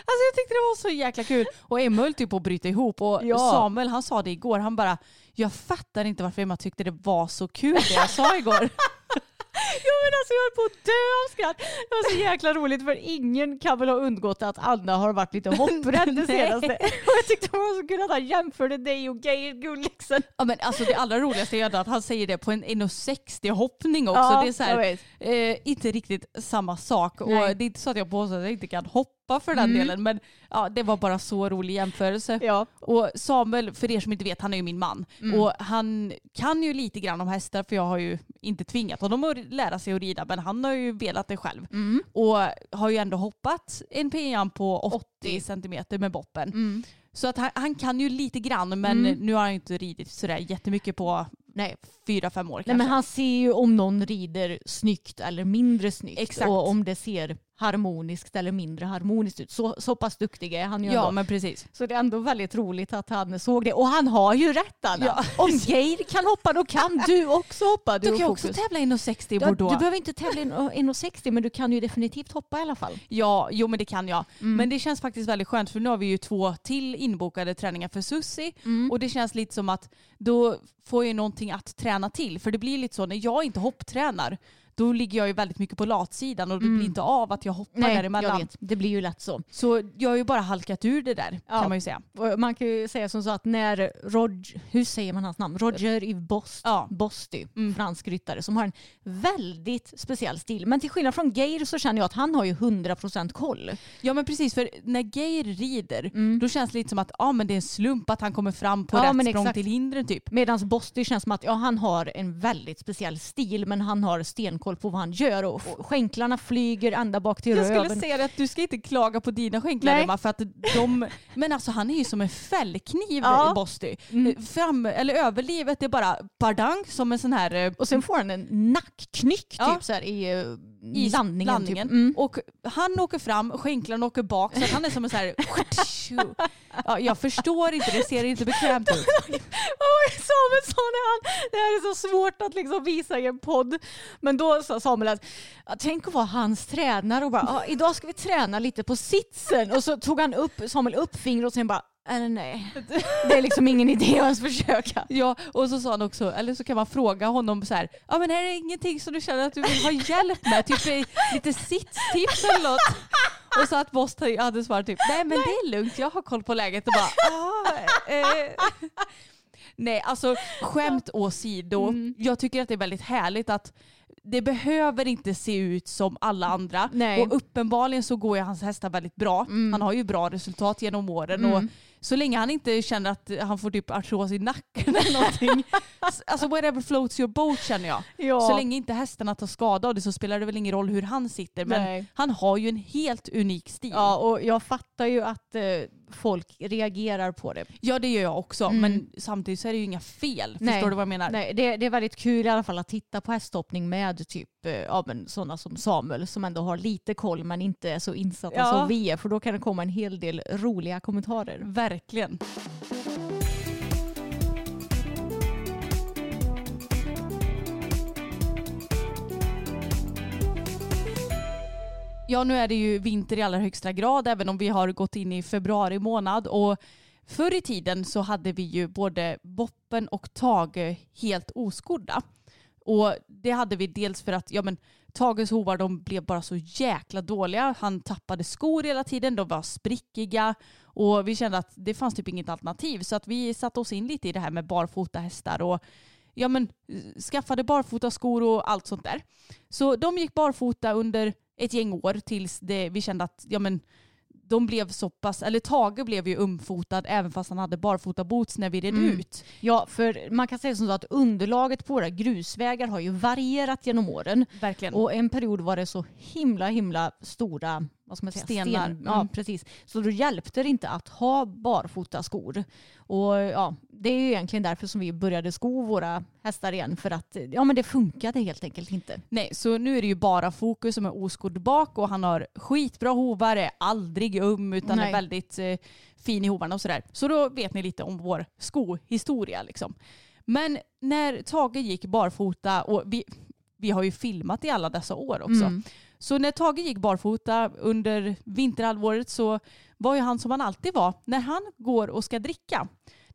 Alltså jag tyckte det var så jäkla kul. Och Emma höll typ på att bryta ihop och Ja. Samuel han sa det igår, han bara jag fattar inte varför Emma tyckte det var så kul det jag sa igår. <laughs> Ja men alltså jag höll på att dö av skratt. Det var så jäkla roligt för ingen kan väl ha undgått att Anna har varit lite hopprädd det <laughs> senaste. Och jag tyckte det var så kul att han jämförde dig och Geir Gulliksen. Ja, men alltså det allra roligaste är att han säger det på en 1,60 hoppning också. Ja, det är så här, eh, inte riktigt samma sak. Och Nej. det är inte så att jag påstår att jag inte kan hoppa för den Mm. delen. Men ja, det var bara så rolig jämförelse. Ja. Och Samuel, för er som inte vet, han är ju min man. Mm. Och han kan ju lite grann om hästar för jag har ju inte tvingat honom att lära sig att rida men han har ju velat det själv. Mm. Och har ju ändå hoppat en pian på 80, 80. centimeter med boppen. Mm. Så att han, han kan ju lite grann men Mm. nu har han inte ridit sådär jättemycket på Nej. fyra, fem år Nej kanske. men han ser ju om någon rider snyggt eller mindre snyggt. Exakt. Och om det ser harmoniskt eller mindre harmoniskt ut. Så, så pass duktig är han ju ja ändå. men precis. Så det är ändå väldigt roligt att han såg det. Och han har ju rätt Anna. Ja. Om Geir kan hoppa då kan du också hoppa. Du och kan också tävla inom 60 i Ja, Bordeaux. du behöver inte tävla in 1,60 men du kan ju definitivt hoppa i alla fall. Ja, jo men det kan jag. Mm. Men det känns faktiskt väldigt skönt för nu har vi ju två till inbokade träningar för Sussi Mm. och det känns lite som att då får jag någonting att träna till. För det blir lite så när jag inte hopptränar då ligger jag ju väldigt mycket på latsidan och det blir inte av att jag hoppar Mm. jag däremellan. vet. Det blir ju lätt så. Så jag har ju bara halkat ur det där Ja. kan man ju säga. Man kan ju säga som så att när Roger, hur säger man hans namn? Roger Yves Bost, Ja. Bosty, Mm. fransk ryttare som har en väldigt speciell stil. Men till skillnad från Geir så känner jag att han har ju 100% koll. Ja men precis för när Geir rider Mm. då känns det lite som att ah, men det är en slump att han kommer fram på Ja, rätt språng exakt. till hindren typ. Medan Bosty känns som att ja, han har en väldigt speciell stil men han har stenkoll på vad han gör och skänklarna flyger ända bak till Jag skulle röven. säga att du ska inte klaga på dina skänklar Nej. Emma för att de, men alltså han är ju som en fällkniv Ja. Bosty. Mm. Fram, eller överlivet är bara bardang som en sån här eh, Och sen får han en nackknyck Ja. typ så här, i, eh, i landningen. landningen. Typ. Mm. Och han åker fram, skänklarna åker bak så han är som en sån här... ja, jag förstår inte, det ser inte bekvämt ut. <laughs> Oj, Samuel sa när han, det här är så svårt att liksom visa i en podd. Men då sa Samuel att "Ja, tänk att vara hans tränare och bara "Ja, idag ska vi träna lite på sitsen. Och så tog han upp, Samuel upp fingret och sen bara "Äh, nej, det är liksom ingen idé att ens försöka. <laughs> Ja, och så sa han också, eller så kan man fråga honom så här, ja men är det ingenting som du känner att du vill ha hjälp med? Typ lite sitstips eller något? Och så att Boss hade svarat typ, nej men det är lugnt, jag har koll på läget och bara, ah, eh. Nej, alltså skämt åsido, Mm. jag tycker att det är väldigt härligt att det behöver inte se ut som alla andra. Nej. Och uppenbarligen så går ju hans hästar väldigt bra. Mm. Han har ju bra resultat genom åren. Mm. Och så länge han inte känner att han får typ artros i nacken eller någonting. <laughs> alltså whatever floats your boat känner jag. Ja. Så länge inte hästarna tar skada av det så spelar det väl ingen roll hur han sitter. Men Nej. han har ju en helt unik stil. Ja, och jag fattar ju att eh, folk reagerar på det. Ja det gör jag också. Mm. Men samtidigt så är det ju inga fel. Nej. Förstår du vad jag menar? Nej, det, det är väldigt kul i alla fall att titta på hästhoppning med typ eh, ja, men sådana som Samuel som ändå har lite koll men inte är så insatta Ja. som vi är för då kan det komma en hel del roliga kommentarer. Verkligen. Ja, nu är det ju vinter i allra högsta grad, även om vi har gått in i februari månad. Och förr i tiden så hade vi ju både Boppen och Tage helt oskodda. Och det hade vi dels för att ja, men, Tages hovar de blev bara så jäkla dåliga. Han tappade skor hela tiden, de var sprickiga och vi kände att det fanns typ inget alternativ. Så att vi satte oss in lite i det här med barfota hästar och ja, men, skaffade barfota skor och allt sånt där. Så de gick barfota under ett gäng år tills det, vi kände att ja, men, de blev så pass, eller Tage blev ju umfotad även fast han hade barfota boots när vi red Mm. ut. Ja, för man kan säga som så att underlaget på våra grusvägar har ju varierat genom åren. Verkligen. Och en period var det så himla himla stora vad ska man säga, Stenar. Sten, ja, Mm. precis. Så då hjälpte det inte att ha barfota skor. Och ja, det är ju egentligen därför som vi började sko våra hästar igen. För att ja, men det funkade helt enkelt inte. Nej, så nu är det ju bara fokus som är oskodd bak och han har skitbra hovar, är aldrig um utan Nej. är väldigt eh, fin i hovarna och sådär. Så då vet ni lite om vår skohistoria liksom. Men när Tage gick barfota och vi, vi har ju filmat i alla dessa år också. Mm. Så när Tage gick barfota under vinterhalvåret så var ju han som han alltid var när han går och ska dricka.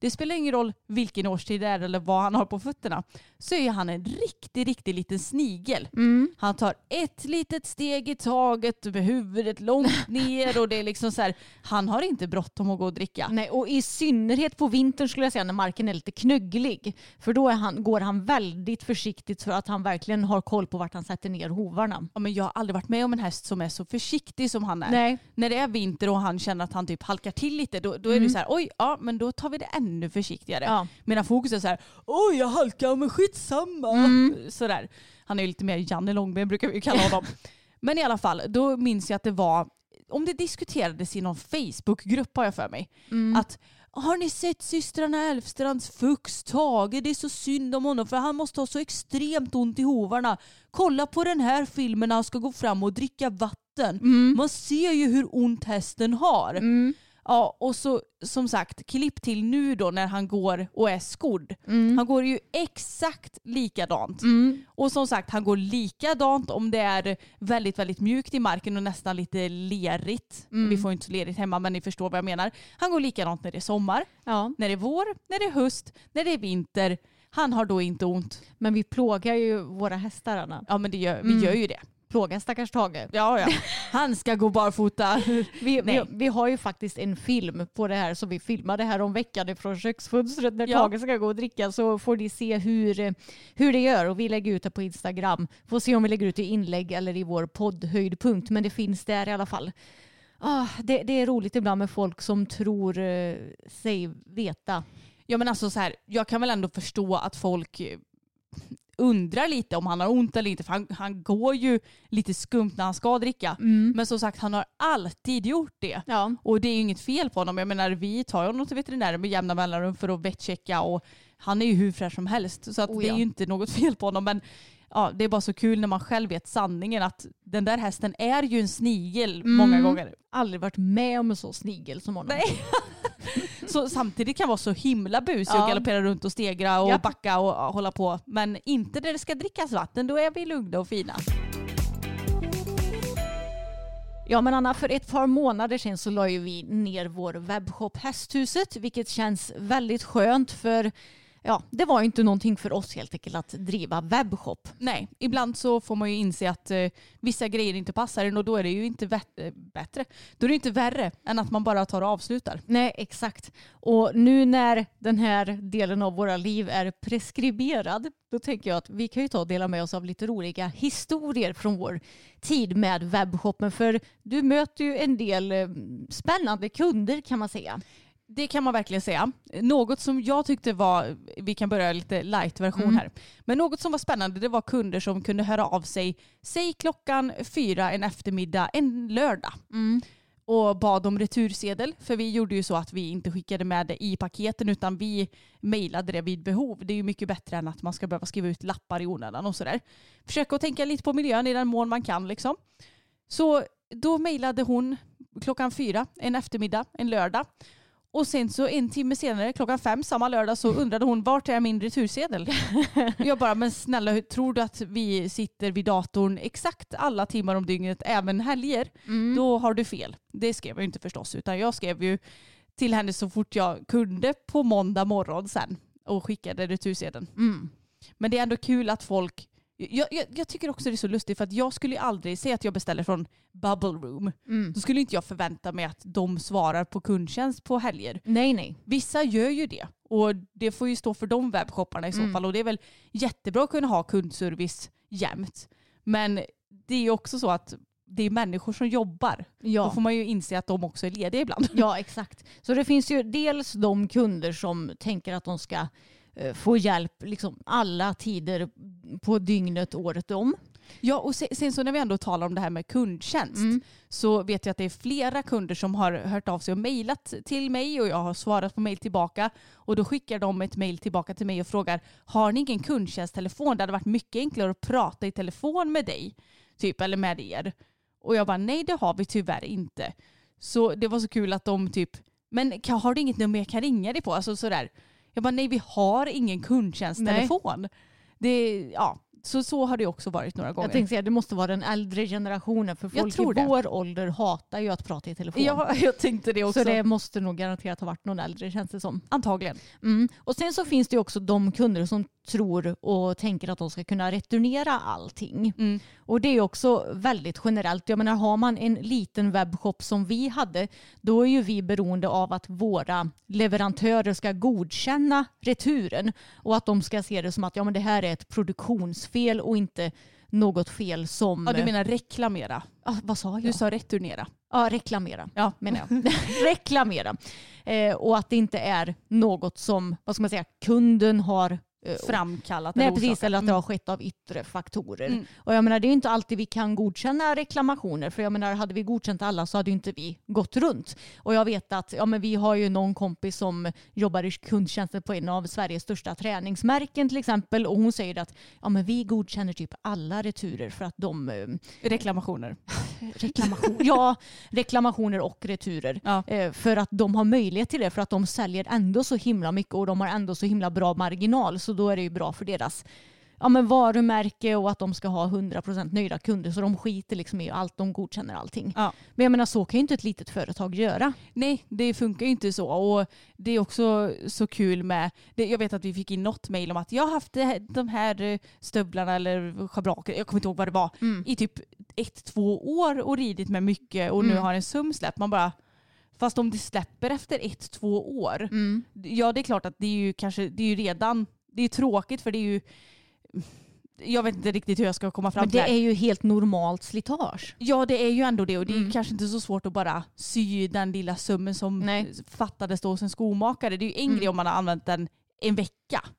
Det spelar ingen roll vilken årstid det är eller vad han har på fötterna. Så är han en riktig, riktig liten snigel. Mm. Han tar ett litet steg i taget med huvudet långt <laughs> ner och det är liksom så här, han har inte bråttom att gå och dricka. Nej, och i synnerhet på vintern skulle jag säga när marken är lite knögglig. För då han, går han väldigt försiktigt för att han verkligen har koll på vart han sätter ner hovarna. Ja, men jag har aldrig varit med om en häst som är så försiktig som han är. Nej. När det är vinter och han känner att han typ halkar till lite då, då är det så här, oj, ja men då tar vi det ännu försiktigare. Ja. Medan fokus är så här, oj jag halkar men skitsamma. Sådär. Han är ju lite mer Janne Långben brukar vi kalla honom. <laughs> men i alla fall, då minns jag att det var, om det diskuterades i någon Facebookgrupp har jag för mig, att har ni sett systrarna Elfstrands Fux Tage? Det är så synd om honom för han måste ha så extremt ont i hovarna. Kolla på den här filmen när han ska gå fram och dricka vatten. Man ser ju hur ont hästen har. Ja, och så som sagt, klipp till nu då när han går och är skodd. Han går ju exakt likadant. Och som sagt, han går likadant om det är väldigt, väldigt mjukt i marken och nästan lite lerigt. Vi får inte så lerigt hemma men ni förstår vad jag menar. Han går likadant när det är sommar, Ja. när det är vår, när det är höst, när det är vinter. Han har då inte ont. Men vi plågar ju våra hästar Anna. Ja men det gör, vi gör ju det. Plågar stackars Tage. Ja, ja. <laughs> Han ska gå barfota. Vi, vi, vi har ju faktiskt en film på det här som vi filmade här om veckan ifrån köksfönstret när Ja. Tage ska gå och dricka så får ni se hur, hur det gör och vi lägger ut det på Instagram. Får se om vi lägger ut det i inlägg eller i vår poddhöjdpunkt men det finns där i alla fall. Ah, det, det är roligt ibland med folk som tror eh, sig veta. Ja men alltså så här, jag kan väl ändå förstå att folk undrar lite om han har ont eller inte för han, han går ju lite skumt när han ska dricka. Men som sagt han har alltid gjort det. Ja. Och det är ju inget fel på honom. Jag menar vi tar ju honom till veterinären med jämna mellanrum för att vettchecka och han är ju hur fräsch som helst. Så att Oh det är ja. ju inte något fel på honom. Men ja, det är bara så kul när man själv vet sanningen att den där hästen är ju en snigel många gånger. Aldrig varit med om en så snigel som honom. Nej. <laughs> Så samtidigt kan vara så himla busig Ja. och galoppera runt och stegra och Japp. backa och ja, hålla på. Men inte när det ska drickas vatten, då är vi lugna och fina. Ja men Anna, för ett par månader sedan så la ju vi ner vår webbshop Hästhuset vilket känns väldigt skönt för ja, det var inte någonting för oss helt enkelt att driva webbshop. Nej, ibland så får man ju inse att eh, vissa grejer inte passar en och då är det ju inte eh, bättre. Då är det inte värre än att man bara tar och avslutar. Nej, exakt. Och nu när den här delen av våra liv är preskriberad, då tänker jag att vi kan ju ta och dela med oss av lite roliga historier från vår tid med webbshoppen. För du möter ju en del eh, spännande kunder kan man säga. Det kan man verkligen säga. Något som jag tyckte var, vi kan börja lite light-version Mm. här, men något som var spännande det var kunder som kunde höra av sig, säg klockan fyra en eftermiddag en lördag och bad om retursedel. För vi gjorde ju så att vi inte skickade med det i paketen utan vi mejlade det vid behov. Det är ju mycket bättre än att man ska behöva skriva ut lappar i onödan och sådär. Försöka att tänka lite på miljön i den mån man kan liksom. Så då mejlade hon klockan fyra en eftermiddag, en lördag. Och sen så en timme senare, klockan fem samma lördag, så undrade hon vart är min retursedel? <laughs> jag bara, men snälla, tror du att vi sitter vid datorn exakt alla timmar om dygnet, även helger? Då har du fel. Det skrev jag inte förstås, utan jag skrev ju till henne så fort jag kunde på måndag morgon sen och skickade retursedeln. Men det är ändå kul att folk jag, jag, jag tycker också det är så lustigt för att jag skulle ju aldrig säga att jag beställer från Bubble Room. Då skulle inte jag förvänta mig att de svarar på kundtjänst på helger. Nej, nej. Vissa gör ju det och det får ju stå för de webbshopparna i så fall och det är väl jättebra att kunna ha kundservice jämt. Men det är ju också så att det är människor som jobbar. Ja. Då får man ju inse att de också är lediga ibland. Ja, exakt. Så det finns ju dels de kunder som tänker att de ska få hjälp liksom alla tider på dygnet året om. Ja, och sen, så när vi ändå talar om det här med kundtjänst Mm. så vet jag att det är flera kunder som har hört av sig och mejlat till mig och jag har svarat på mejl tillbaka och då skickar de ett mejl tillbaka till mig och frågar har ni ingen kundtjänsttelefon? Det hade varit mycket enklare att prata i telefon med dig typ eller med er. Och jag bara nej det har vi tyvärr inte. Så det var så kul att de typ men har du inget nummer jag kan ringa dig på? Alltså sådär. Jag bara nej vi har ingen kundtjänsttelefon. Det, ja, så, så har det också varit några gånger. Jag tänkte säga det måste vara den äldre generationen för folk i det. vår ålder hatar ju att prata i telefon. Ja, <laughs> jag tänkte det också. Så det måste nog garanterat ha varit någon äldre känns det som. Antagligen. Mm. Och sen så finns det ju också de kunder som tror och tänker att de ska kunna returnera allting. Mm. Och det är också väldigt generellt. Jag menar har man en liten webbshop som vi hade då är ju vi beroende av att våra leverantörer ska godkänna returen och att de ska se det som att ja, men det här är ett produktionsfel och inte något fel som... Ja, du menar reklamera? Ah, vad sa jag? Du sa returnera. Ja, reklamera Ja. menar jag. <laughs> <laughs> reklamera. Eh, och att det inte är något som, vad ska man säga, kunden har Framkallat Nej eller precis, eller att det Mm. har skett av yttre faktorer. Mm. Och jag menar det är inte alltid vi kan godkänna reklamationer för jag menar hade vi godkänt alla så hade inte vi gått runt. Och jag vet att ja, men vi har ju någon kompis som jobbar i kundtjänsten på en av Sveriges största träningsmärken till exempel och hon säger att ja, men vi godkänner typ alla returer för att de eh, Reklamationer. <laughs> reklamation, ja, reklamationer och returer. Ja. Eh, för att de har möjlighet till det för att de säljer ändå så himla mycket och de har ändå så himla bra marginal så då är det ju bra för deras ja, men varumärke och att de ska ha 100% nöjda kunder så de skiter liksom i allt, de godkänner allting. Ja. Men jag menar så kan ju inte ett litet företag göra. Nej, det funkar ju inte så. Och det är också så kul med, det, jag vet att vi fick in något mejl om att jag har haft här, de här eh, stövlarna eller schabraker, jag kommer inte ihåg vad det var, i typ ett, två år och ridit med mycket och nu Mm. har en sum släppt. Man bara, fast om det släpper efter ett, två år, ja det är klart att det är ju kanske, det är ju redan, det är tråkigt för det är ju, jag vet inte riktigt hur jag ska komma fram Men till det här. är ju helt normalt slitage. Ja det är ju ändå det och det är Mm. kanske inte så svårt att bara sy den lilla summen som Nej. fattades då hos en skomakare. Det är ju en Mm. grej om man har använt den en vecka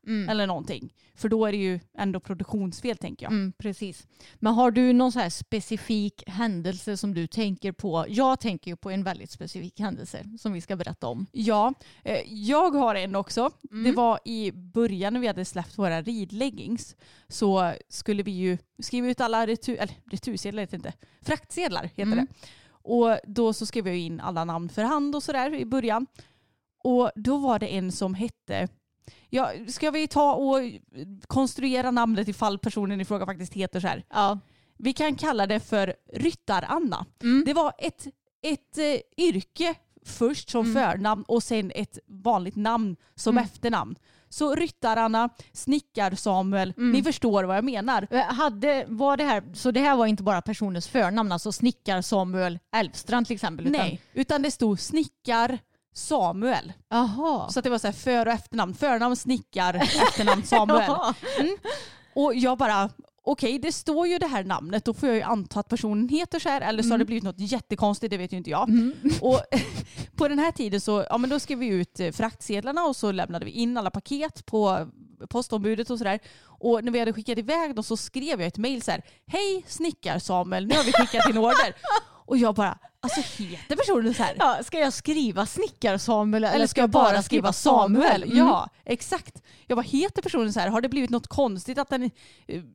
Mm. eller någonting. För då är det ju ändå produktionsfel tänker jag. Mm, precis. Men har du någon så här specifik händelse som du tänker på? Jag tänker ju på en väldigt specifik händelse som vi ska berätta om. Ja, eh, jag har en också. Mm. Det var i början när vi hade släppt våra ridleggings så skulle vi ju skriva ut alla retur, eller retursedlar heter inte, fraktsedlar heter Mm. det. Och då så skrev jag in alla namn för hand och sådär i början. Och då var det en som hette Ja, ska vi ta och konstruera namnet ifall personen i fråga faktiskt heter så här? Ja. Vi kan kalla det för Ryttar-Anna. Mm. Det var ett, ett eh, yrke först som Mm. förnamn och sen ett vanligt namn som Mm. efternamn. Så Ryttar-Anna, Snickar-Samuel, Mm. ni förstår vad jag menar. Eh, Hade, var det här, så det här var inte bara personens förnamn, alltså snickar Samuel Elfstrand till exempel? Utan, Nej, utan det stod Snickar Samuel. Jaha. Så det var så här för och efternamn. Förnamn Snickar, efternamn Samuel. <laughs> Jaha. Och jag bara, okej det står ju det här namnet, då får jag ju anta att personen heter så här eller så har det blivit något jättekonstigt, det vet ju inte jag. Och <laughs> på den här tiden så ja, men då skrev vi ut eh, fraktsedlarna och så lämnade vi in alla paket på postombudet och sådär. Och när vi hade skickat iväg dem så skrev jag ett mejl så här, hej snickar Samuel, nu har vi skickat din order. <laughs> Och jag bara, alltså heter personen så här? Ja, ska jag skriva snickar Samuel eller, Eller ska jag bara skriva Samuel? Mm. Ja, exakt. Jag bara, heter personen så här? Har det blivit något konstigt att den...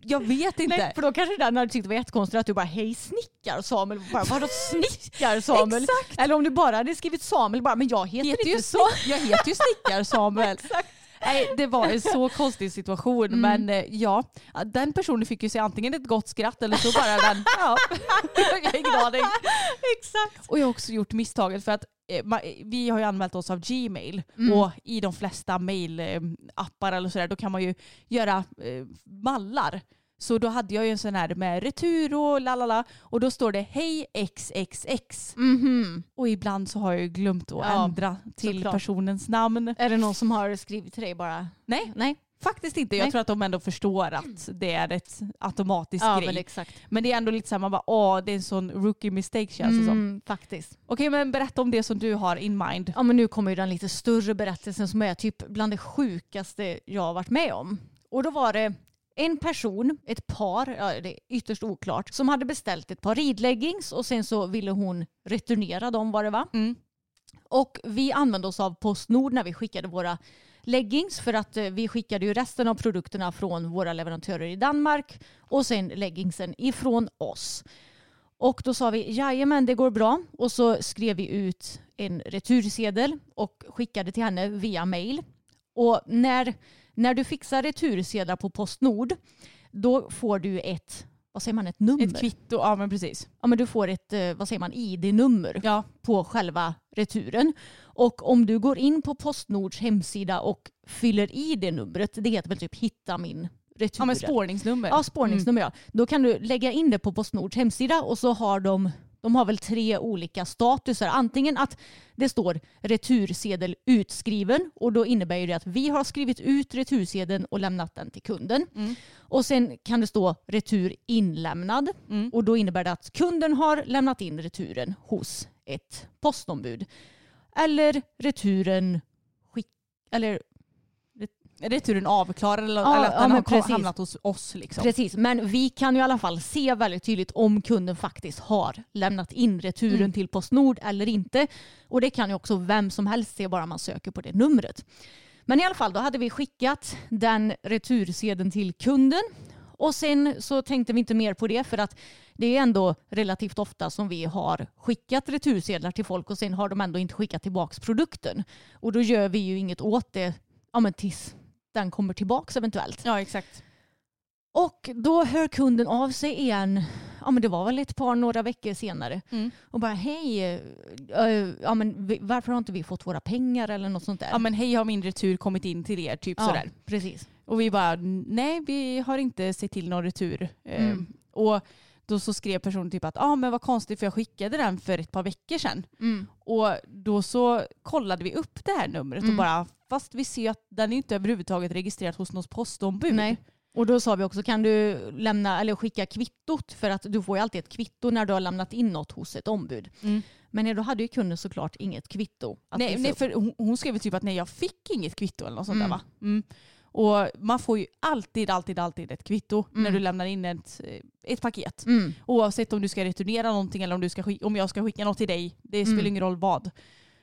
Jag vet inte. Nej, för då kanske den hade tyckt det var jättekonstigt att du bara hej snickar Samuel. Bara, Vadå snickar <laughs> Samuel? Exakt. Eller om du bara hade skrivit Samuel bara men jag heter, heter inte så. jag heter ju Snickar <laughs> Samuel. Nej, det var en så konstig situation. Mm. Men eh, ja, den personen fick ju se antingen ett gott skratt eller så bara den, <laughs> ja, jag har ingen aning. Exakt. Och jag har också gjort misstaget för att eh, ma- vi har ju anmält oss av Gmail Mm. och i de flesta mailappar eller sådär då kan man ju göra eh, mallar. Så då hade jag ju en sån här med retur och lalala och då står det hej XXX. Mhm. Och ibland så har jag ju glömt att Ja, ändra till såklart. personens namn. Är det någon som har skrivit till dig bara? Nej, Nej. faktiskt inte. Jag Nej. tror att de ändå förstår att det är ett automatiskt Ja, grej. men exakt. Men det är ändå lite så här, man bara åh det är en sån rookie mistake känns det som. Mm, faktiskt. Okej men berätta om det som du har in mind. Ja men nu kommer ju den lite större berättelsen som är typ bland det sjukaste jag har varit med om. Och då var det en person, ett par, ja, det är ytterst oklart, som hade beställt ett par ridleggings och sen så ville hon returnera dem var det va? Mm. Och vi använde oss av Postnord när vi skickade våra leggings för att eh, vi skickade ju resten av produkterna från våra leverantörer i Danmark och sen leggingsen ifrån oss. Och då sa vi jajamän det går bra och så skrev vi ut en retursedel och skickade till henne via mail. Och när, när du fixar retursedlar på Postnord då får du ett, vad säger man, ett nummer? Ett kvitto, ja men precis. Ja men du får ett, eh, vad säger man, ID-nummer Ja. på själva returen. Och om du går in på Postnords hemsida och fyller i det numret, det heter väl typ hitta min retur. Ja men spårningsnummer. Ja, spårningsnummer ja. Då kan du lägga in det på Postnords hemsida och så har de, de har väl tre olika statusar. Antingen att det står retursedel utskriven och då innebär det att vi har skrivit ut retursedeln och lämnat den till kunden. Mm. Och sen kan det stå retur inlämnad Mm. och då innebär det att kunden har lämnat in returen hos ett postombud. Eller returen skick, eller Returen avklarad eller, Ja, eller att ja, den men har precis. hamnat hos oss. Liksom. Precis, men vi kan ju i alla fall se väldigt tydligt om kunden faktiskt har lämnat in returen Mm. till Postnord eller inte. Och det kan ju också vem som helst se bara man söker på det numret. Men i alla fall, då hade vi skickat den retursedeln till kunden. Och sen så tänkte vi inte mer på det för att det är ändå relativt ofta som vi har skickat retursedlar till folk och sen har de ändå inte skickat tillbaka produkten. Och då gör vi ju inget åt det ja, men tills den kommer tillbaka eventuellt. Ja exakt. Och då hör kunden av sig igen, ja men det var väl ett par några veckor senare Mm. och bara hej, eh, ja men varför har inte vi fått våra pengar eller något sånt där? Ja men hej har min retur kommit in till er, typ Ja, sådär. precis. Och vi bara nej vi har inte sett till någon retur. Mm. Eh, Och då så skrev personen typ att ah, men vad konstigt för jag skickade den för ett par veckor sedan. Mm. Och då så kollade vi upp det här numret och Mm. bara fast vi ser att den är inte överhuvudtaget registrerad hos något postombud. Nej. Och då sa vi också, kan du lämna eller skicka kvittot? För att du får ju alltid ett kvitto när du har lämnat in något hos ett ombud. Mm. Men då hade ju kunden såklart inget kvitto Nej, nej för hon, hon skrev typ att nej jag fick inget kvitto eller något sånt Mm. där va? Och man får ju alltid, alltid, alltid ett kvitto när Mm. du lämnar in ett, eh, ett paket. Mm. Oavsett om du ska returnera någonting eller om, du ska, om jag ska skicka något till dig. Det spelar Mm. ingen roll vad.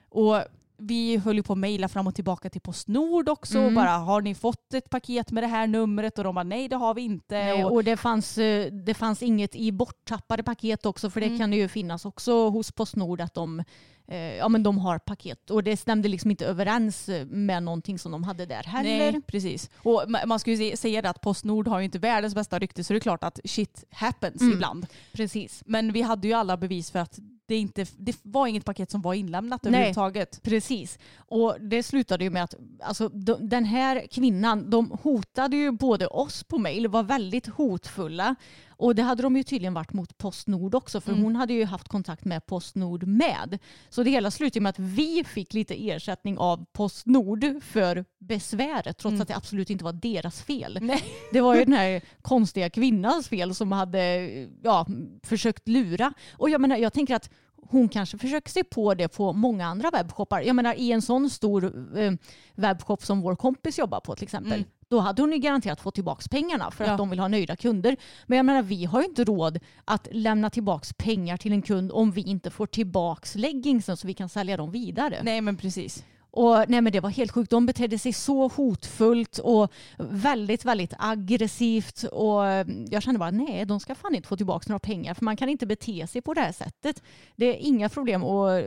Och vi höll ju på att mejla fram och tillbaka till Postnord också. Mm. Bara har ni fått ett paket med det här numret? Och de bara nej det har vi inte. Nej, och, och det fanns, eh, det fanns inget i borttappade paket också för det Mm. kan det ju finnas också hos Postnord att de, eh, ja, men de har paket och det stämde liksom inte överens eh, med någonting som de hade där heller. Nej, precis. Och ma- man ska ju säga det att Postnord har ju inte världens bästa rykte så det är klart att shit happens Mm. ibland. Precis. Men vi hade ju alla bevis för att det, inte, det var inget paket som var inlämnat Nej. överhuvudtaget. Precis. Och det slutade ju med att alltså, de, den här kvinnan, de hotade ju både oss på mail, var väldigt hotfulla. Och det hade de ju tydligen varit mot Postnord också för Mm. hon hade ju haft kontakt med Postnord med. Så det hela slutade med att vi fick lite ersättning av Postnord för besväret trots Mm. att det absolut inte var deras fel. Nej. Det var ju den här konstiga kvinnans fel som hade ja, försökt lura. Och jag menar, jag tänker att hon kanske försöker se på det på många andra webbshoppar. Jag menar i en sån stor eh, webbshop som vår kompis jobbar på till exempel. Mm. Då hade hon ju garanterat fått tillbaka pengarna för Ja. att de vill ha nöjda kunder. Men jag menar vi har ju inte råd att lämna tillbaka pengar till en kund om vi inte får tillbaka leggingsen så vi kan sälja dem vidare. Nej men precis. Och, nej men det var helt sjukt. De betedde sig så hotfullt och väldigt, väldigt aggressivt. Och eh, jag kände bara nej, de ska fan inte få tillbaka några pengar för man kan inte bete sig på det här sättet. Det är inga problem och,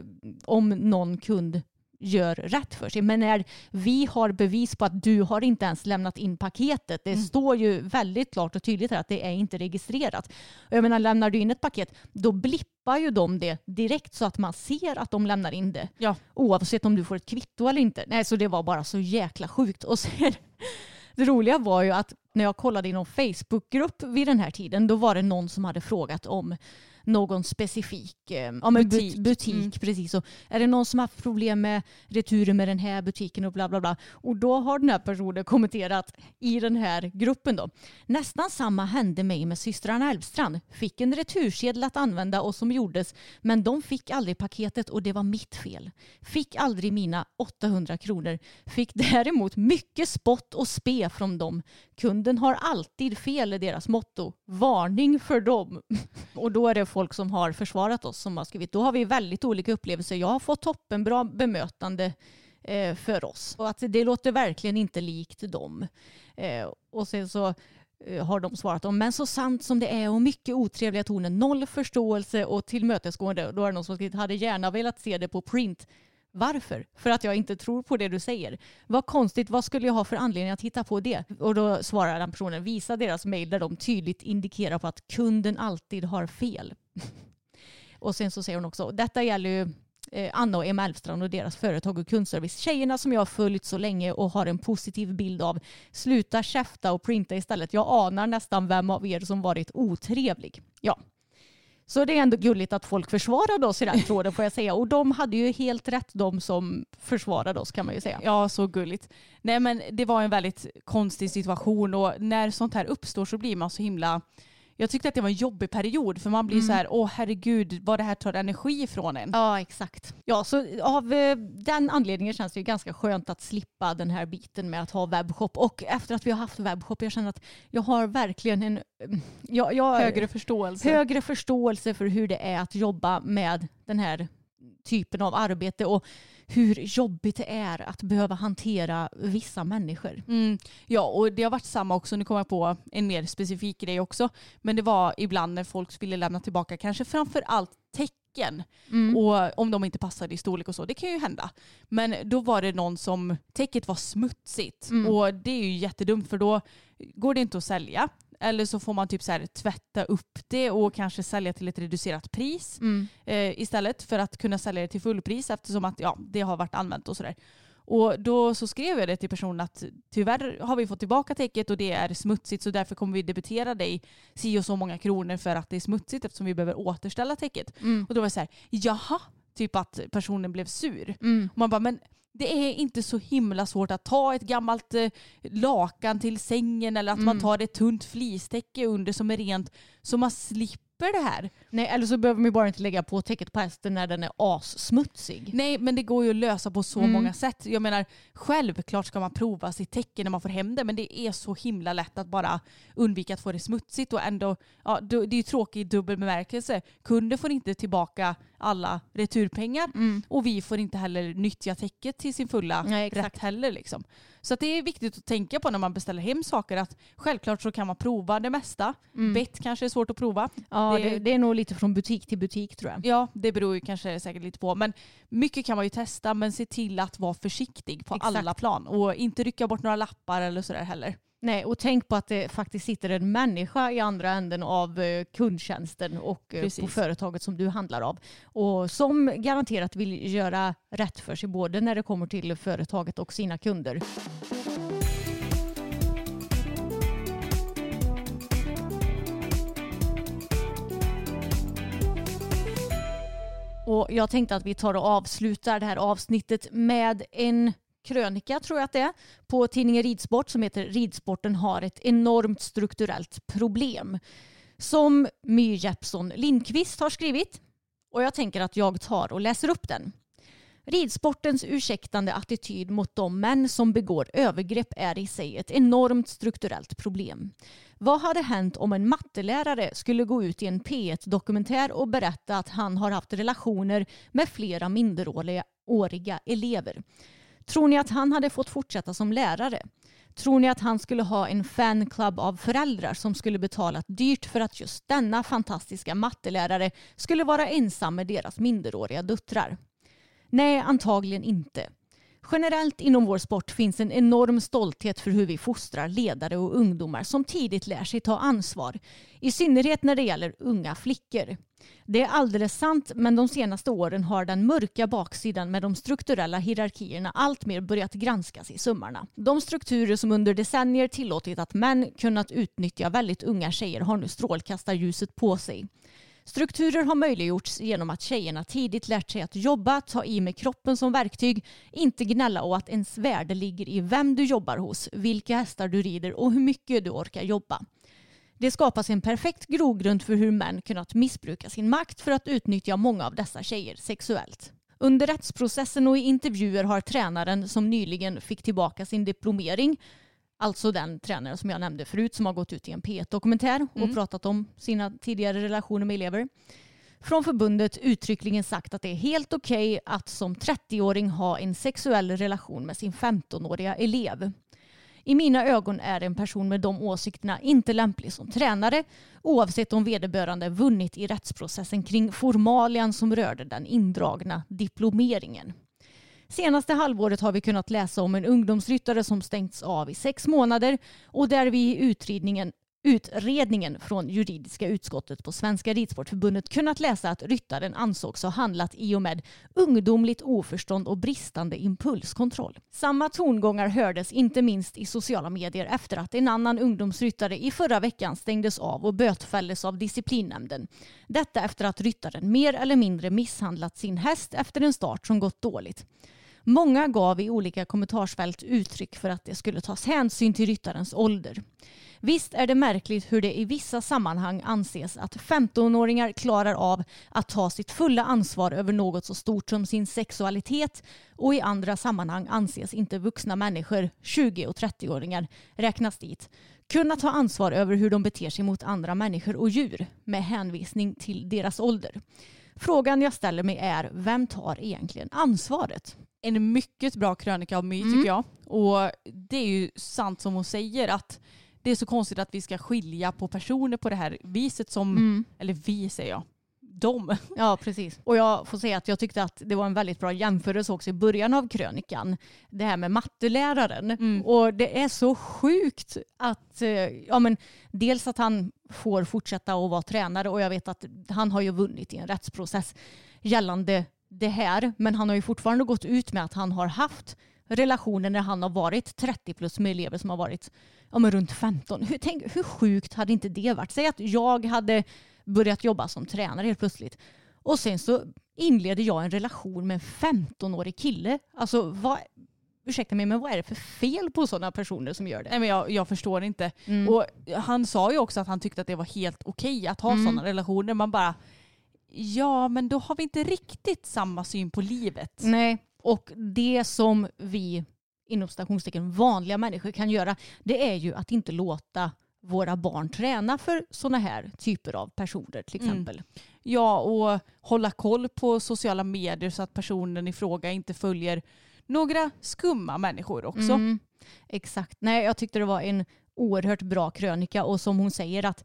om någon kund gör rätt för sig. Men när vi har bevis på att du har inte ens lämnat in paketet. Det Mm. står ju väldigt klart och tydligt här att det är inte registrerat. Jag menar, lämnar du in ett paket då blippar ju de det direkt så att man ser att de lämnar in det. Ja. Oavsett om du får ett kvitto eller inte. Nej, så det var bara så jäkla sjukt. Och sen, det roliga var ju att när jag kollade i någon Facebookgrupp vid den här tiden då var det någon som hade frågat om någon specifik eh, ja, men butik. Butik. Mm. precis. Och är det någon som har haft problem med returer med den här butiken och bla bla bla. Och då har den här personen kommenterat i den här gruppen då. Nästan samma hände mig med systrarna Elfstrand. Fick en retursedel att använda och som gjordes men de fick aldrig paketet och det var mitt fel. Fick aldrig mina 800 kronor. Fick däremot mycket spott och spe från dem. Kunden har alltid fel är deras motto. Varning för dem. <laughs> Och då är det folk som har försvarat oss som har skrivit. Då har vi väldigt olika upplevelser. Jag har fått toppenbra bemötande eh, för oss. Och att det låter verkligen inte likt dem. Eh, och sen så eh, har de svarat om men så sant som det är och mycket otrevliga toner, noll förståelse och tillmötesgående. Då är det någon som skrivit hade gärna velat se det på print. Varför? För att jag inte tror på det du säger. Vad konstigt, vad skulle jag ha för anledning att hitta på det? Och då svarar den personen, visa deras mejl där de tydligt indikerar på att kunden alltid har fel och sen så säger hon också, detta gäller ju eh, Anna och Emma Elfstrand och deras företag och kundservice. Tjejerna som jag har följt så länge och har en positiv bild av. Sluta käfta och printa istället. Jag anar nästan vem av er som varit otrevlig. Ja. Så det är ändå gulligt att folk försvarade oss i den tråden får jag säga. Och de hade ju helt rätt de som försvarade oss kan man ju säga. Ja, så gulligt. Nej men det var en väldigt konstig situation och när sånt här uppstår så blir man så himla jag tyckte att det var en jobbig period för man blir så här, åh herregud vad det här tar energi ifrån en. Ja, exakt. Ja, så av eh, den anledningen känns det ju ganska skönt att slippa den här biten med att ha webbshop. Och efter att vi har haft webbshop, jag känner att jag har verkligen en eh, jag, jag, Högre förståelse. högre förståelse för hur det är att jobba med den här typen av arbete och hur jobbigt det är att behöva hantera vissa människor. Mm, ja, och det har varit samma också. Nu kommer jag på en mer specifik grej också. Men det var ibland när folk ville lämna tillbaka kanske framför allt tecken. Och om de inte passade i storlek och så. Det kan ju hända. Men då var det någon som täcket var smutsigt. Och det är ju jättedumt för då går det inte att sälja. Eller så får man typ så här tvätta upp det och kanske sälja till ett reducerat pris eh, istället för att kunna sälja det till fullpris eftersom att ja, det har varit använt och sådär. Och då så skrev jag det till personen att tyvärr har vi fått tillbaka täcket och det är smutsigt så därför kommer vi debitera dig si och så många kronor för att det är smutsigt eftersom vi behöver återställa täcket. Och då var det så här, jaha, typ att personen blev sur. Och man bara, men det är inte så himla svårt att ta ett gammalt eh, lakan till sängen eller att man tar ett tunt flistäcke under som är rent så man slipper det här. Nej, eller så behöver man ju bara inte lägga på täcket på hästen när den är assmutsig. Nej, men det går ju att lösa på så många sätt. Jag menar, självklart ska man prova sitt täcke när man får hem det, men det är så himla lätt att bara undvika att få det smutsigt och ändå, ja, det är ju tråkigt i dubbel bemärkelse. Kunden får inte tillbaka alla returpengar och vi får inte heller nyttja täcket till sin fulla Nej, exakt. rätt heller. Liksom. Så att det är viktigt att tänka på när man beställer hem saker att självklart så kan man prova det mesta. Bett kanske är svårt att prova. Ja, Det- det, det är nog lite från butik till butik tror jag. Ja, det beror ju kanske säkert lite på. Men mycket kan man ju testa men se till att vara försiktig på Exakt. alla plan. Och inte rycka bort några lappar eller sådär heller. Nej, och tänk på att det faktiskt sitter en människa i andra änden av eh, kundtjänsten och eh, på Precis. företaget som du handlar av. Och som garanterat vill göra rätt för sig både när det kommer till företaget och sina kunder. Och jag tänkte att vi tar och avslutar det här avsnittet med en krönika tror jag att det är på tidningen Ridsport som heter Ridsporten har ett enormt strukturellt problem. Som My Jeppsson Lindqvist har skrivit. Och jag tänker att jag tar och läser upp den. Ridsportens ursäktande attityd mot de män som begår övergrepp är i sig ett enormt strukturellt problem. Vad hade hänt om en mattelärare skulle gå ut i en P1-dokumentär och berätta att han har haft relationer med flera minderåriga elever? Tror ni att han hade fått fortsätta som lärare? Tror ni att han skulle ha en fanclub av föräldrar som skulle betalat dyrt för att just denna fantastiska mattelärare skulle vara ensam med deras minderåriga döttrar? Nej, antagligen inte. Generellt inom vår sport finns en enorm stolthet för hur vi fostrar ledare och ungdomar som tidigt lär sig ta ansvar. I synnerhet när det gäller unga flickor. Det är alldeles sant, men de senaste åren har den mörka baksidan med de strukturella hierarkierna alltmer börjat granskas i sömmarna. De strukturer som under decennier tillåtit att män kunnat utnyttja väldigt unga tjejer har nu strålkastarljuset på sig. Strukturer har möjliggjorts genom att tjejerna tidigt lärt sig att jobba, ta i med kroppen som verktyg, inte gnälla och att ens värde ligger i vem du jobbar hos, vilka hästar du rider och hur mycket du orkar jobba. Det skapas en perfekt grogrund för hur män kunnat missbruka sin makt för att utnyttja många av dessa tjejer sexuellt. Under rättsprocessen och i intervjuer har tränaren som nyligen fick tillbaka sin diplomering, alltså den tränare som jag nämnde förut som har gått ut i en P1-dokumentär och Mm. pratat om sina tidigare relationer med elever, från förbundet uttryckligen sagt att det är helt okej att som 30-åring ha en sexuell relation med sin 15-åriga elev. I mina ögon är en person med de åsikterna inte lämplig som tränare oavsett om vederbörande vunnit i rättsprocessen kring formalian som rörde den indragna diplomeringen. Senaste halvåret har vi kunnat läsa om en ungdomsryttare som stängts av i sex månader och där vi i utredningen, utredningen från juridiska utskottet på Svenska Ridsportförbundet kunnat läsa att ryttaren ansågs ha handlat i och med ungdomligt oförstånd och bristande impulskontroll. Samma tongångar hördes inte minst i sociala medier efter att en annan ungdomsryttare i förra veckan stängdes av och bötfälldes av disciplinnämnden. Detta efter att ryttaren mer eller mindre misshandlat sin häst efter en start som gått dåligt. Många gav i olika kommentarsfält uttryck för att det skulle tas hänsyn till ryttarens ålder. Visst är det märkligt hur det i vissa sammanhang anses att 15-åringar klarar av att ta sitt fulla ansvar över något så stort som sin sexualitet och i andra sammanhang anses inte vuxna människor, 20 och 30-åringar, räknas dit, kunna ta ansvar över hur de beter sig mot andra människor och djur med hänvisning till deras ålder. Frågan jag ställer mig är, vem tar egentligen ansvaret? En mycket bra krönika av My Mm. tycker jag. Och det är ju sant som hon säger att det är så konstigt att vi ska skilja på personer på det här viset som, Mm. eller vi säger jag, de. Ja, precis. Och jag får säga att jag tyckte att det var en väldigt bra jämförelse också i början av krönikan. Det här med matteläraren. Mm. Och det är så sjukt att, eh, ja men dels att han får fortsätta att vara tränare och jag vet att han har ju vunnit i en rättsprocess gällande det här. Men han har ju fortfarande gått ut med att han har haft relationer när han har varit 30 plus med elever som har varit ja, men runt 15. Hur, tänk, hur sjukt hade inte det varit? Säg att jag hade börjat jobba som tränare helt plötsligt och sen så inleder jag en relation med en 15-årig kille. Alltså vad, ursäkta mig men vad är det för fel på sådana personer som gör det? Nej, men jag, jag förstår inte. Mm. Och han sa ju också att han tyckte att det var helt okej att ha Mm. sådana relationer. Man bara, ja men då har vi inte riktigt samma syn på livet. Nej, och det som vi inom stationstecken vanliga människor kan göra det är ju att inte låta våra barn träna för sådana här typer av personer till Mm. exempel. Ja, och hålla koll på sociala medier så att personen i fråga inte följer några skumma människor också. Mm, exakt. Nej, jag tyckte det var en oerhört bra krönika och som hon säger att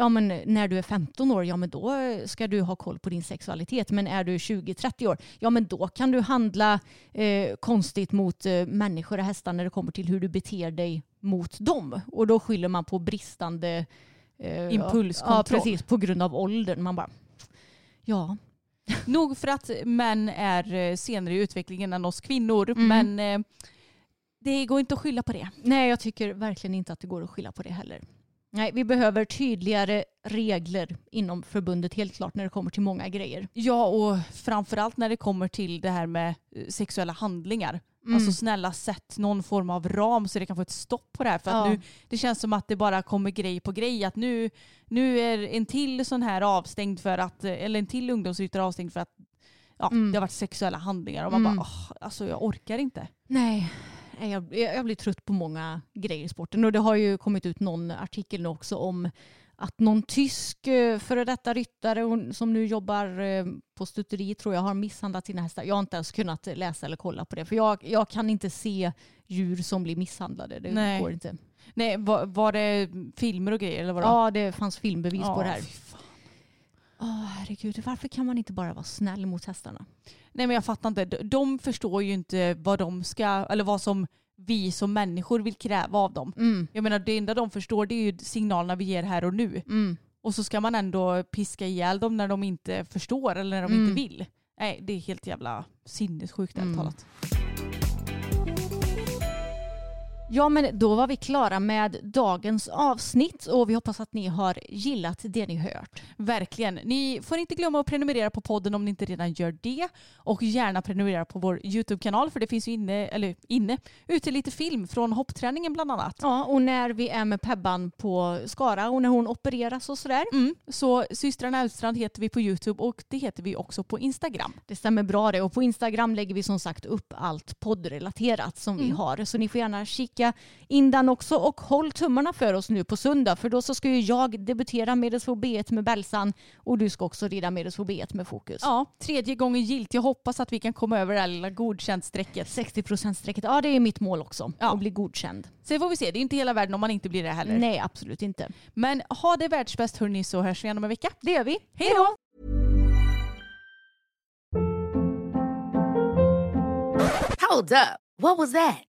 ja, men när du är 15 år, ja men då ska du ha koll på din sexualitet. Men är du 20-30 år, ja men då kan du handla eh, konstigt mot eh, människor och hästar när det kommer till hur du beter dig mot dem. Och då skyller man på bristande eh, Impulskontroll. Ja, precis. På grund av åldern. Man bara, ja. <laughs> Nog för att män är eh, senare i utvecklingen än oss kvinnor, Mm. men eh, det går inte att skylla på det. Nej, jag tycker verkligen inte att det går att skylla på det heller. Nej, vi behöver tydligare regler inom förbundet helt klart när det kommer till många grejer. Ja, och framförallt när det kommer till det här med eh, sexuella handlingar. Mm. Alltså snälla sätt någon form av ram så det kan få ett stopp på det här. För Ja. nu, det känns som att det bara kommer grej på grej. Att nu, nu är en till sån här avstängd för att, eh, eller en till ungdomsryttare avstängd för att ja, Mm. det har varit sexuella handlingar. Och man Mm. bara, åh, alltså jag orkar inte. Nej, jag, jag blir trött på många grejer i sporten. Och det har ju kommit ut någon artikel nu också om att någon tysk eh, före detta ryttare som nu jobbar eh, på stuteri tror jag har misshandlat sina hästar. Jag har inte ens kunnat läsa eller kolla på det för jag, jag kan inte se djur som blir misshandlade. Det Nej. går inte. Nej, var, var det filmer och grejer eller vadå? Ja, det fanns filmbevis på det här. Åh, herregud, varför kan man inte bara vara snäll mot hästarna? Nej men jag fattar inte. De, de förstår ju inte vad de ska, eller vad som vi som människor vill kräva av dem. Mm, Jag menar det enda de förstår det är ju signalerna vi ger här och nu. mm. Och så ska man ändå piska ihjäl dem när de inte förstår eller när de Mm. inte vill. Nej det är helt jävla sinnessjukt ärligt Mm. talat. Ja men då var vi klara med dagens avsnitt och vi hoppas att ni har gillat det ni hört. Verkligen. Ni får inte glömma att prenumerera på podden om ni inte redan gör det. Och gärna prenumerera på vår YouTube-kanal för det finns ju inne, eller inne, ute lite film från hoppträningen bland annat. Ja och när vi är med Pebban på Skara och när hon opereras och sådär. Mm. Så systrarna Elfstrand heter vi på YouTube och det heter vi också på Instagram. Det stämmer bra det och på Instagram lägger vi som sagt upp allt poddrelaterat som vi Mm. har. Så ni får gärna kika in den också och håll tummarna för oss nu på söndag för då så ska ju jag debutera Medelsvår B1 med Bälsan och du ska också rida Medelsvår B1 med fokus. Ja, tredje gången gilt. Jag hoppas att vi kan komma över det här lilla godkänt-strecket. 60% strecket, ja det är mitt mål också. Ja. Att bli godkänd. Sen får vi se. Det är inte hela världen om man inte blir det heller. Nej absolut inte. Men ha det världsbäst hörni så hörs vi igen om en vecka. Det gör vi. Hej då! Hold up. What was that?